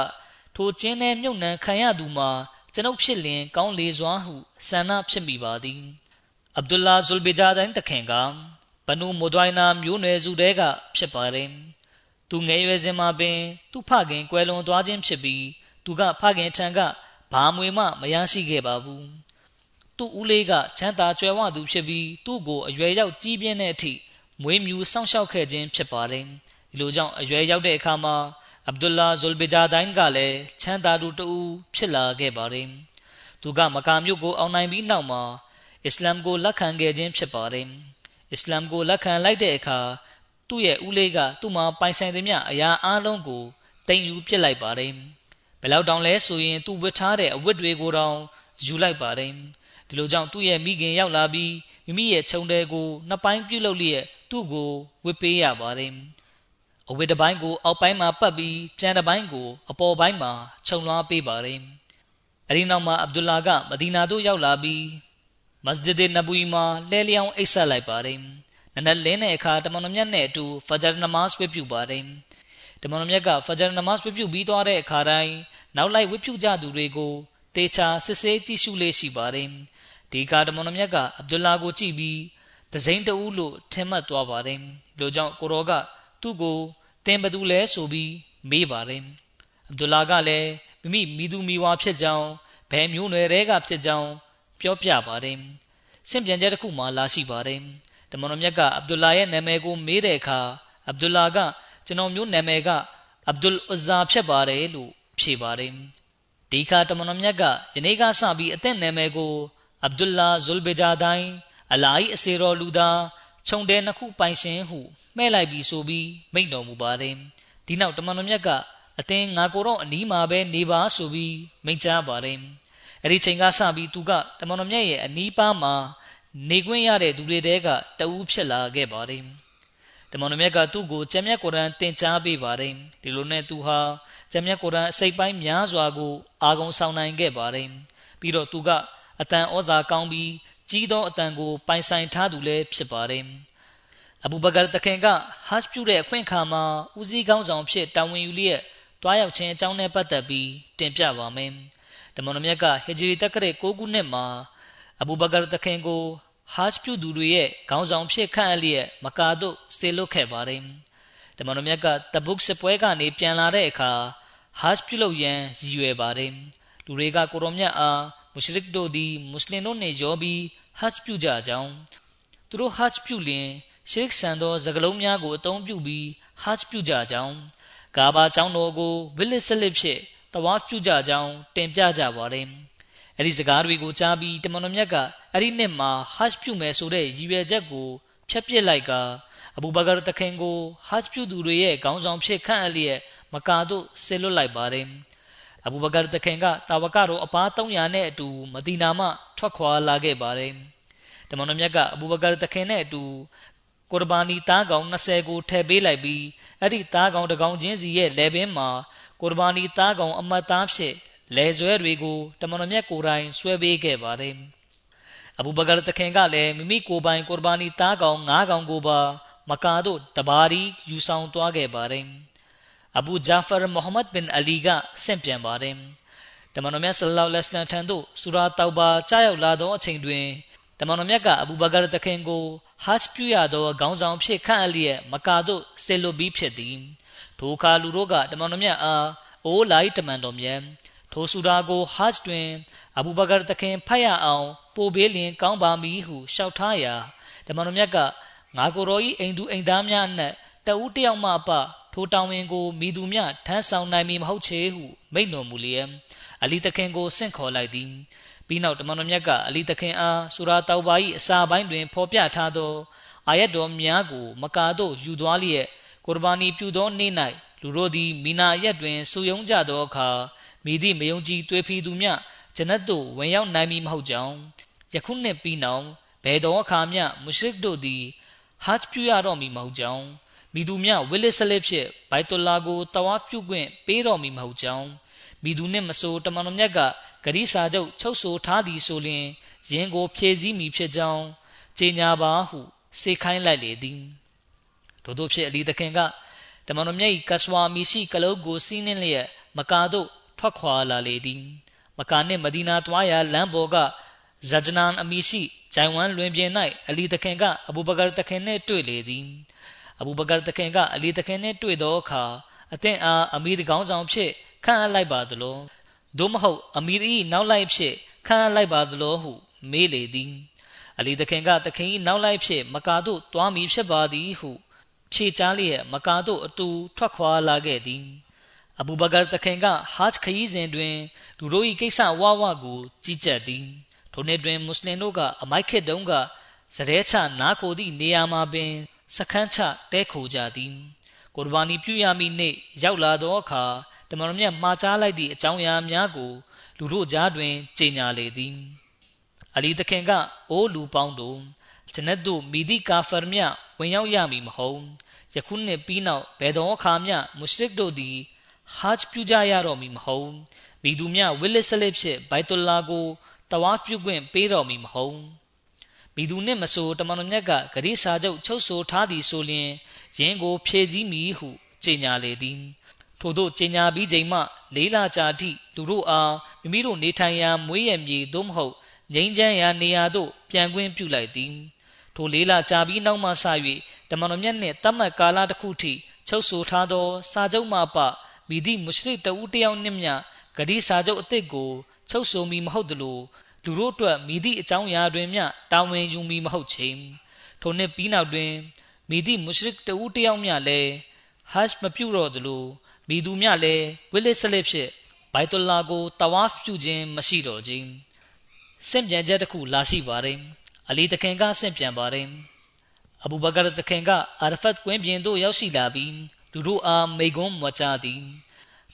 ထိုကျင်းထဲမြုပ်နှံခံရသူမှာကျွန်ုပ်ဖြစ်လျင်ကောင်းလေစွာဟုဆန္ဒဖြစ်မိပါသည်။အဗ်ဒူလာဇူလ်ဘီဂျာဒိုင်တခင်ကဘနူမိုဒိုင်နာမျိုးနွယ်စုတဲကဖြစ်ပါတယ်။သူငယ်ရွယ်စဉ်မှာပင်သူ့ဖခင်ကွယ်လွန်သွားခြင်းဖြစ်ပြီးသူကဖခင်ထံကဘာမွေမှမရရှိခဲ့ပါဘူးသူ့ဦးလေးကချမ်းသာကြွယ်ဝသူဖြစ်ပြီးသူ့ကိုအရွယ်ရောက်ကြီးပြင်းတဲ့အထိမွေးမြူစောင့်ရှောက်ခဲ့ခြင်းဖြစ်ပါတယ်ဒီလိုကြောင့်အရွယ်ရောက်တဲ့အခါမှာ အဗ်ဒူလာဇူလ်ဘီဂျာဒိုင်ကလည်းချမ်းသာသူတူဖြစ်လာခဲ့ပါတယ်သူကမကာမြို့ကိုအောင်နိုင်ပြီးနောက်မှာအစ္စလာမ်ကိုလက်ခံခဲ့ခြင်းဖြစ်ပါတယ်အစ္စလာမ်ကိုလက်ခံလိုက်တဲ့အခါသူ့ရဲ့ဦးလေးကသူ့မှာပိုင်ဆိုင်သမျှအရာအလုံးကိုတင်ယူပစ်လိုက်ပါတယ်ဘယ်လောက်တောင်လဲဆိုရင်သူဝတ်ထားတဲ့အဝတ်တွေကိုတောင်ယူလိုက်ပါတယ်ဒီလိုကြောင့်သူ့ရဲ့မိခင်ရောက်လာပြီးမိမိရဲ့ခြုံတဲကိုနှစ်ပိုင်းပြုတ်လုပ်လျက်သူ့ကိုဝတ်ပေးရပါတယ် အဝတ်တစ်ပိုင်းကို အောက်ပိုင်းမှာပတ်ပြီးပြန်တစ်ပိုင်းကို အပေါ်ပိုင်းမှာခြုံလွှားပေးပါတယ်အဲဒီနောက်မှာအဗ်ဒူလာကမဒီနာသို့ရောက်လာပြီးမစဂျစ်နဘူီမှာလဲလျောင်းအိတ်ဆက်လိုက်ပါတယ်နနက်လင်းတဲ့အခါတမန်တော်မြတ်နဲ့အတူဖဂျာနမတ်ဝတ်ပြုပါတယ်တမန်တော်မြတ်ကဖဂျာနမတ်ဝတ်ပြုပြီးသွားတဲ့အခါတိုင်းနောက်လိုက်ဝတ်ပြုကြသူတွေကိုတေချာစစ်ဆေးကြည့်ရှုလေးရှိပါတယ်ဒီကာတမန်တော်မြတ်ကအဗ်ဒူလာကိုကြည့်ပြီးတစိမ့်တူလို့ထင်မှတ်သွားပါတယ်ဒီလိုကြောင့်ကိုရောက သူ့ကိုတင်ဘသူလဲဆိုပြီးမေးပါတယ်အဗ်ဒူလာကလည်းမိမိမိသူမိဝါဖြစ်ကြောင်းဘယ်မျိုးနွယ်တွေကဖြစ်ကြောင်းပြောပြပါတယ်ဆင့်ပြန်ချက်တစ်ခုမှလာရှိပါတယ်တမန်တော်မြတ်ကအဗ်ဒူလာရဲ့နာမည်ကိုမေးတဲ့အခါအဗ်ဒူလာကကျွန်တော်မျိုးနာမည်ကအဗ်ဒุลအဇာဖြစ်ပါတယ်လို့ဖြေပါတယ်ဒီခါတမန်တော်မြတ်ကယနေ့ကစပြီးအသင့်နာမည်ကိုအဗ်ဒุลလာဇุလ်ဘီဂျာဒိုင်အလာဟီအစေတော်လူသား ခြုံတဲ့နှစ်ခုပိုင်ရှင်ဟုမှဲ့လိုက်ပြီးဆိုပြီးမိန့်တော်မူပါတယ်ဒီနောက်တမန်တော်မြတ်ကအသင်ငါကိုတော့အနီးမှာပဲနေပါဆိုပြီးမိန့်ကြားပါတယ်အဲ့ဒီချိန်ကစပြီးသူကတမန်တော်မြတ်ရဲ့အနီးပါးမှာနေခွင့်ရတဲ့သူတွေတဲကတဦးဖြစ်လာခဲ့ပါတယ်တမန်တော်မြတ်ကသူ့ကိုကျမ်းမြတ်ကုရ်အန်သင်ကြားပေးပါတယ်ဒီလိုနဲ့သူဟာကျမ်းမြတ်ကုရ်အန်အစိပ်ပိုင်းများစွာကိုအာဂုံဆောင်နိုင်ခဲ့ပါတယ်ပြီးတော့သူကအတန်ဩဇာကောင်းပြီး ကြီးသောအတန်ကိုပိုင်ဆိုင်ထားသူလည်းဖြစ်ပါတယ်အဘူဘကာတခင်ကဟတ်ပြုတဲ့အခွင့်အခါမှာဦးစီးကောင်းဆောင်ဖြစ်တာဝန်ယူလျက်တွားရောက်ခြင်းအကြောင်းနဲ့ပတ်သက်ပြီးတင်ပြပါမယ်တမန်တော်မြတ်ကဟဂျရီတက္ကရာ6ခုနှစ်မှာအဘူဘကာတခင်ကိုဟာဂျ်ပြုသူတွေရဲ့ခေါင်းဆောင်ဖြစ်ခန့်အပ်လျက်မကာတို့ဆေလွတ်ခဲ့ပါတယ်။တမန်တော်မြတ်ကတဘုတ်စပွဲကနေပြန်လာတဲ့အခါဟာဂျ်ပြုလုပ်ရန်ရည်ရွယ်ပါတယ်။လူတွေကကိုရောမြတ်အား မုရှရစ်တို့သည်မွတ်စလင်တို့နှင့်ရောပြီးဟတ်ပြုကြကြောင်းသူတို့ဟတ်ပြုလျင်ရှေခ်ဆန်သောစကလုံးများကိုအသုံးပြုပြီးဟတ်ပြုကြကြောင်းကာဘာကျောင်းတော်ကိုဝိလစ်စလစ်ဖြင့်တဝါပြုကြကြောင်းတင်ပြကြပါတယ်။အအဲ့ဒီစကားတွေကိုကြားပြီးတမန်တော်မြတ်ကအဲ့ဒီနှစ်မှာဟတ်ပြုမယ်ဆိုတဲ့ရည်ရွယ်ချက်ကိုဖျက်ပစ်လိုက်ကအဘူဘကာတခင်ကိုဟတ်ပြုသူတွေရဲ့ခေါင်းဆောင်ဖြစ်ခန့်အလျက်မကာတို့ဆစ်လွတ်လိုက်ပါတယ် အဘူဘကာတခင်ကတာဝကတို့အပား300နဲ့အတူမဒီနာမှထွက်ခွာလာခဲ့ပါတယ်တမန်တော်မြတ်ကအဘူဘကာတခင်နဲ့အတူကုရ်ဘာနီသားကောင်20ကိုထည့်ပေးလိုက်ပြီးအဲ့ဒီသားကောင်တကောင်ချင်းစီရဲ့လယ်ပင်မှာကုရ်ဘာနီသားကောင်အမတ်သားဖြစ်လယ်ဇွဲတွေကိုတမန်တော်မြတ်ကိုယ်တိုင်ဆွဲပေးခဲ့ပါတယ်အဘူဘကာတခင်ကလည်းမိမိကိုယ်ပိုင်ကုရ်ဘာနီသားကောင်9ကောင်ကိုပါမကာတို့တဘာရီယူဆောင်သွားခဲ့ပါတယ် အဘူဂျာဖာမိုဟမ္မဒ်ဘင်အလီကဆင့်ပြန်ပါတယ်တမန်တော်မြတ်ဆလ္လာလဟ်အလိုင်းထံသို့ဆူရာတောက်ဘာကြားရောက်လာသောအချိန်တွင်တမန်တော်မြတ်ကအဘူဘကာတခင်ကိုဟတ်ပြုရသောခေါင်းဆောင်ဖြစ်ခန့်အလျက်မကာတို့ဆေလွတ်ပြီးဖြစ်သည်ထိုအခါလူတို့ကတမန်တော်မြတ်အားအိုးလိုက်တမန်တော်မြတ်ထိုဆူရာကိုဟတ်တွင်အဘူဘကာတခင်ဖတ်ရအောင် ပို့ပေးလျင်ကောင်းပါမည်ဟုလျှောက်ထားရာတမန်တော်မြတ်ကငါကိုယ်တော်၏အိမ်သူအိမ်သားများအနက် တဦးတယောက်မှအပထိုတောင်ဝင်ကိုမိသူမြထမ်းဆောင်နိုင်မည်မဟုတ်ချေဟုမိန့်တော်မူလျက်အလီတခင်ကိုဆင့်ခေါ်လိုက်သည်ပြီးနောက်တမန်တော်မြတ်ကအလီတခင်အားဆူရာတောက်ပါ၏အစာပိုင်းတွင်ဖော်ပြထားသောအာယတ်တော်များကိုမကာတို့ယူသွားလျက်ကုရ်ဘာနီပြုသောနေ့၌လူတို့သည်မီနာရက်တွင်ဆူယုံကြသောအခါမိသည့်မယုံကြည်တွေးဖီသူမြဂျနတ်သို့ဝင်ရောက်နိုင်မည်မဟုတ်ကြောင်းယခုနှစ်ပြီးနောက်ဘယ်တော်အခါမျှမုရှရစ်တို့သည်ဟတ်ပြုရတော့မည်မဟုတ်ကြောင်း မိသူမြဝိလစ်ဆလစ်ဖြစ်ဘိုက်တူလာကိုတဝါပြုခွင့်ပေးတော်မည်မဟုတ်ကြောင်းမိသူနှင့်မဆိုတမန်တော်မြတ်ကဂရိစာချုပ်ချုပ်ဆိုထားသည်ဆိုလျှင်ယင်းကိုဖြည့်ဆည်းမိဖြစ်ကြောင်းကြေညာပါဟုစေခိုင်းလိုက်လေသည်ထို့သောဖြစ်အလီသခင်ကတမန်တော်မြတ်၏ကဆွာမီရှိကလုတ်ကိုစီးနှင်းလျက်မကာတို့ထွက်ခွာလာလေသည်မကာနှင့်မဒီနာတွားရာလမ်းပေါ်ကဇဂျနန်အမီရှိဂျိုင်ဝမ်လွင်ပြင်၌အလီသခင်ကအဘူဘကာသခင်နှင့်တွေ့လေသည် အဘူဘကာသခင်ကအလီသခင်နှင့်တွေ့သောအခါအသင်အားအမီတကောင်းဆောင်ဖြစ်ခန့်အပ်လိုက်ပါသလိုသို့မဟုတ်အမီ၏နောက်လိုက်ဖြစ်ခန့်အပ်လိုက်ပါသလိုဟု မေးလေသည်အလီသခင်ကသခင်၏နောက်လိုက်ဖြစ်မကာတို့တွားမီဖြစ်ပါသည်ဟု ဖြေချားလျက်မကာတို့အတူထွက်ခွာလာခဲ့သည်အဘူဘကာသခင်ကဟာဂျ်ခရီးစဉ်တွင်လူတို့၏ကိစ္စဝဝကိုကြီးကြပ်သည်ထိုနေ့တွင်မွတ်စလင်တို့ကအမိုက်ခေတုံးကစရဲချနားခိုသည့်နေရာမှာပင် စခန်းချတဲခိုကြသည်ကုရ်ဘာနီပြုရမည့်နေ့ရောက်လာသောအခါတမန်တော်မြတ်မှားချလိုက်သည့်အကြောင်းအရာများကို လူတို့ကြားတွင်ကြေညာလေသည်အလီသခင်ကအိုးလူပေါင်းတို့ဂျနတ်တို့မိသည့်ကာဖာမြဝင်ရောက်ရမည်မဟုတ်ယခုနှစ်ပြီးနောက်ဘယ်သောအခါမျှမုရှရစ်တို့သည်ဟာဂျ်ပြုကြရတော့မည်မဟုတ်မိသူမြဝိလစ်ဆလစ်ဖြစ်ဘိုက်တူလာကိုတဝါပြုခွင့်ပေးတော်မည်မဟုတ် မိသူနှင့်မဆိုတမန်တော်မြတ်ကဂရိစာချုပ်ချုပ်ဆိုထားသည်ဆိုလျှင်ယင်းကို ဖြည့်ဆည်းမည်ဟုကြေညာလေသည်ထို့သောကြေညာပြီးချိန်မှလေးလာကြာသည့်လူတို့အားမိမိတို့နေထိုင်ရာမွေးရမြေသို့မဟုတ်ငိမ့်ချမ်းရာနေရာသို့ပြန်ခွင့်ပြုလိုက်သည်ထိုလေးလာကြာပြီးနောက်မှစ၍တမန်တော်မြတ်နှင့်တတ်မှတ်ကာလတစ်ခုထိချုပ်ဆိုထားသော စာချုပ်မှပမိသည့်မွရှရစ်တဦးတယောက်နှင့်မျှဂတိစာချုပ်အသစ်ကိုချုပ်ဆိုမီမဟုတ်သလို လူတို့အတွက်မိသည့်အကြောင်းအရာတွင်မျှတာဝန်ယူမီမဟုတ်ချေထိုနှစ်ပြီးနောက်တွင်မိသည့်မွရှရစ်တဦးတယောက်မျှလည်းဟတ်မပြုတော့သလိုမိသူမျှလည်းဝိလစ်ဆလစ်ဖြစ်ဘိုက်တူလာကိုတဝါပြုခြင်းမရှိတော့ခြင်းစင့်ပြန်ချက်တစ်ခုလာရှိပါတယ်အလီတခင်ကစင့်ပြန်ပါတယ်အဘူဘကာတခင်ကအာရဖတ်ကွင်းပြင်သို့ရောက်ရှိလာပြီးသူတို့အားမိဂွန်းမွာချသည်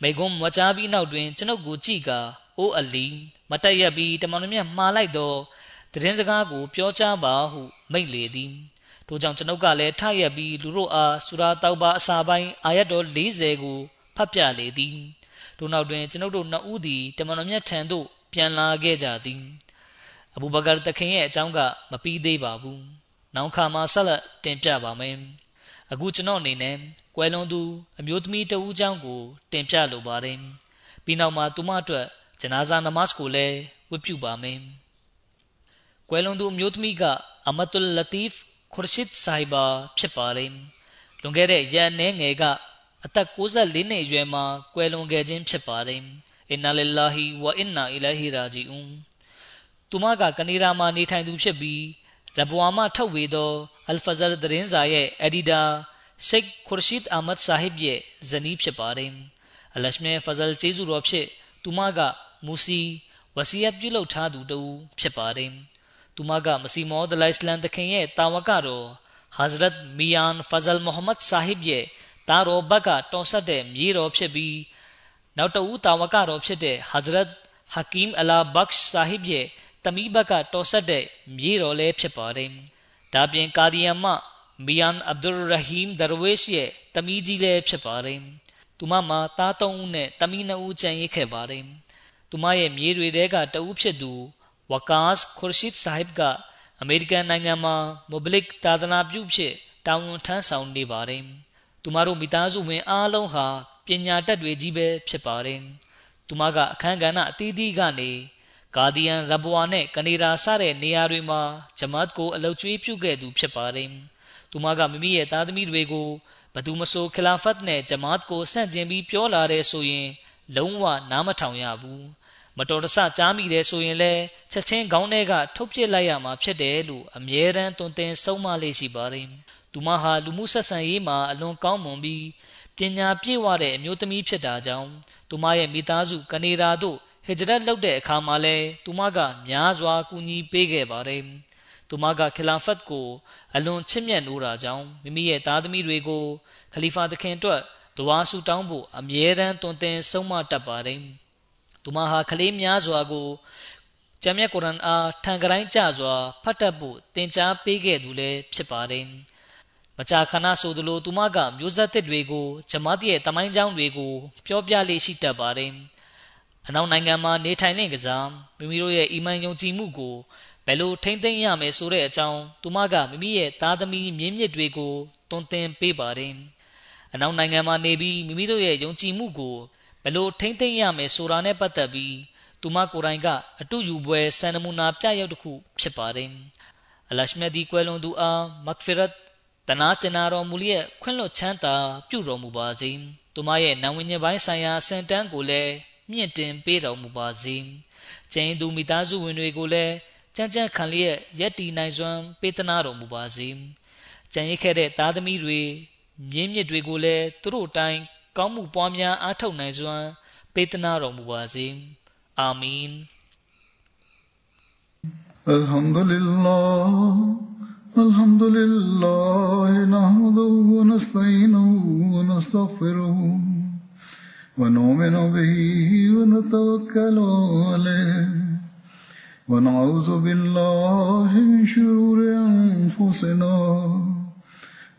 မိဂွန်းမွာချပြီးနောက်တွင်ကျွန်ုပ်ကိုကြည့်ကာ အိုးအလီ မတက်ရက်ပြီးတမန်တော်မြတ်မှားလိုက်သောတည်င်းစကားကို ပြောကြားပါဟုမိန့်လေသည်ထို့ကြောင့်ကျွန်ုပ်ကလည်းထရက်ပြီးလူတို့အားဆူရာတောက်ပါအစာပိုင်းအာယတ်တော်40ကိုဖတ်ပြလေသည်ထို့နောက်တွင်ကျွန်ုပ်တို့နှစ်ဦးသည်တမန်တော်မြတ်ထံသို့ပြန်လာခဲ့ကြသည်အဘူဘကာတခင်ရဲ့အကြောင်းကမပြီးသေးပါဘူးနောက်ခါမှာဆက်လက်တင်ပြပါမယ်အခုကျွန်တော်အနေနဲ့ကွယ်လွန်သူအမျိုးသမီးတဦးအကြောင်းကို တင်ပြလိုပါတယ်ပြီးနောက်မှာသူမအတွက် ဂျနာဇာနမတ်ကိုလည်းဝတ်ပြုပါမယ်ကွယ်လွန်သူအမျိုးသမီးကအမတုလ်လတီဖ်ခွရရှစ်ဆိုင်ဘာဖြစ်ပါတယ်လွန်ခဲ့တဲ့ရန်နေငယ်ကအသက်64နှစ်အရွယ်မှာကွယ်လွန်ခဲ့ခြင်းဖြစ်ပါတယ်အင်နာလ illah ဝအင်နာအီလာဟီရာဂျီအွန်သူမကကနေဒါမှာနေထိုင်သူဖြစ်ပြီးရဘဝမှာထုတ်ဝေသောအလ်ဖဇာသတင်းစာရဲ့အက်ဒီတာရှိတ်ခွရရှစ်အာမတ်ဆာဟစ်ရဲ့ဇနီးဖြစ်ပါတယ်အလရှမဲဖဇလ်ကျေးဇူးတော်ဖြစ်သူမက မူစီဝစီယတ်ပြုလုပ်ထားသူတူဖြစ်ပါတယ်။သူမကမစီမောဒလိုင်စလမ်တခင်ရဲ့တာဝကတော်ဟဇရတ်မီယန်ဖဇလ်မိုဟမ္မဒ်ဆာဟစ်ရဲ့တာရောဘက်ကတော်ဆက်တဲ့မြေတော်ဖြစ်ပြီးနောက်တဦးတာဝကတော်ဖြစ်တဲ့ဟဇရတ်ဟကီမ်အလာဘက်ဆာဟစ်ရဲ့တမီးဘက်ကတော်ဆက်တဲ့မြေတော်လည်းဖြစ်ပါတယ်။ဒါပြင်ကာဒီယမ်မမီယန်အဗ်ဒူရဟီမ်ဒရဝေ့ရှ်ရဲ့တမီးကြီးလည်းဖြစ်ပါတယ်။သူမမှာသားသုံးဦးနဲ့တမီးနှစ်ဦးကျန်ရစ်ခဲ့ပါတယ်။ သူမရဲ့မြေတွေတဲကတဦးဖြစ်သူဝကာစ်ခွရရှစ်ဆာဟစ်ကအမေရိကန်နိုင်ငံမှာမိုဘလစ်သာသနာပြုဖြစ်တာဝန်ထမ်းဆောင်နေပါတယ်။သူမတို့မိသားစုဝင်အားလုံးဟာပညာတတ်တွေကြီးပဲဖြစ်ပါတယ်။သူမကအခမ်းကဏ္ဍအသီးသီးကနေဂါဒီယန်ရဘဝနဲ့ကနေဒါစတဲ့နေရာတွေမှာဂျမတ်ကိုအလုပ်ကျွေးပြုခဲ့သူဖြစ်ပါတယ်။သူမကမိမိရဲ့သားသမီးတွေကိုဘသူမဆိုခလာဖတ်နဲ့ဂျမတ်ကိုဆန့်ကျင်ပြီးပြောလာတဲ့ဆိုရင် လုံးဝနားမထောင်ရဘူး။ မတော်တဆကြားမိတယ်ဆိုရင်လည်းချက်ချင်းခေါင်းထဲကထုတ်ပစ်လိုက်ရမှာဖြစ်တယ်လို့အမြဲတမ်းတွင်တင်ဆုံးမလေးရှိပါတယ်။သူမဟာလူမှုဆက်ဆံရေးမှာအလွန်ကောင်းမွန်ပြီးပညာပြည့်ဝတဲ့အမျိုးသမီးဖြစ်တာကြောင့်သူမရဲ့မိသားစုကနေဒါသို့ဟစ်ဂျရတ်လုပ်တဲ့အခါမှာလဲသူမကများစွာကူညီပေးခဲ့ပါတယ်။သူမကခလာဖတ်ကိုအလွန်ချစ်မြတ်နိုးတာကြောင့်မိမိရဲ့သားသမီးတွေကိုခလီဖာသခင်အတွက်ဒဝါဆူတောင်းဖို့အမြဲတမ်းတွင်တင်ဆုံးမတတ်ပါတယ်။ သူမဟာကလေးများစွာကိုကျမ်းမြတ်ကုရ်အန်အားထံကတိုင်းကြစွာဖတ်တတ်ဖို့သင်ကြားပေးခဲ့သူလည်းဖြစ်ပါတယ်။မကြာခဏဆိုသလိုသူမကမျိုးဆက်သစ်တွေကိုဂျမတ်ရဲ့တမိုင်းကြောင်းတွေကိုပြောပြလေးရှိတတ်ပါတယ်။အနောက်နိုင်ငံမှာနေထိုင်တဲ့ကစားမိမိတို့ရဲ့အီမန်ယုံကြည်မှုကိုဘယ်လိုထိမ့်သိမ်းရမယ်ဆိုတဲ့အကြောင်းသူမကမိမိရဲ့သားသမီးမြင့်မြင့်တွေကိုတွင်တင်ပေးပါတယ်။အနောက်နိုင်ငံမှာနေပြီးမိမိတို့ရဲ့ယုံကြည်မှုကို ဘယ်လိုထိမ့်သိမ်းရမယ်ဆိုတာနဲ့ပတ်သက်ပြီးသူမကိုယ်တိုင်ကအတူယူပွဲစံနမူနာပြရောက်တစ်ခုဖြစ်ပါတယ်။အလရှမြဒီကွယ်လွန်သူအားမဂ်ဖီရတ်တနာကျင်နာတော်မူလျက်ခွင့်လွှတ်ချမ်းသာပြုတော်မူပါစေ။သူမရဲ့နာဝင်ညပိုင်းဆိုင်ရာစံတန်းကိုလည်းမြင့်တင်ပေးတော်မူပါစေ။ကျင်းသူမိသားစုဝင်တွေကိုလည်းကြမ်းကြမ်းခံလျက်ရက်တီနိုင်စွမ်းပေးသနာတော်မူပါစေ။ကြံရစ်ခဲ့တဲ့သားသမီးတွေမြင်းမြစ်တွေကိုလည်းသူတို့တိုင်း ကောင်းမှုပွားများအားထုတ်နိုင်စွမ်းပေးသနာတော်မူပါစေ။အာမင်။ الحمد لله الحمد لله نحمده ونستعينه ونستغفره ونؤمن به ونتوكل عليه ونعوذ بالله من شرور أنفسنا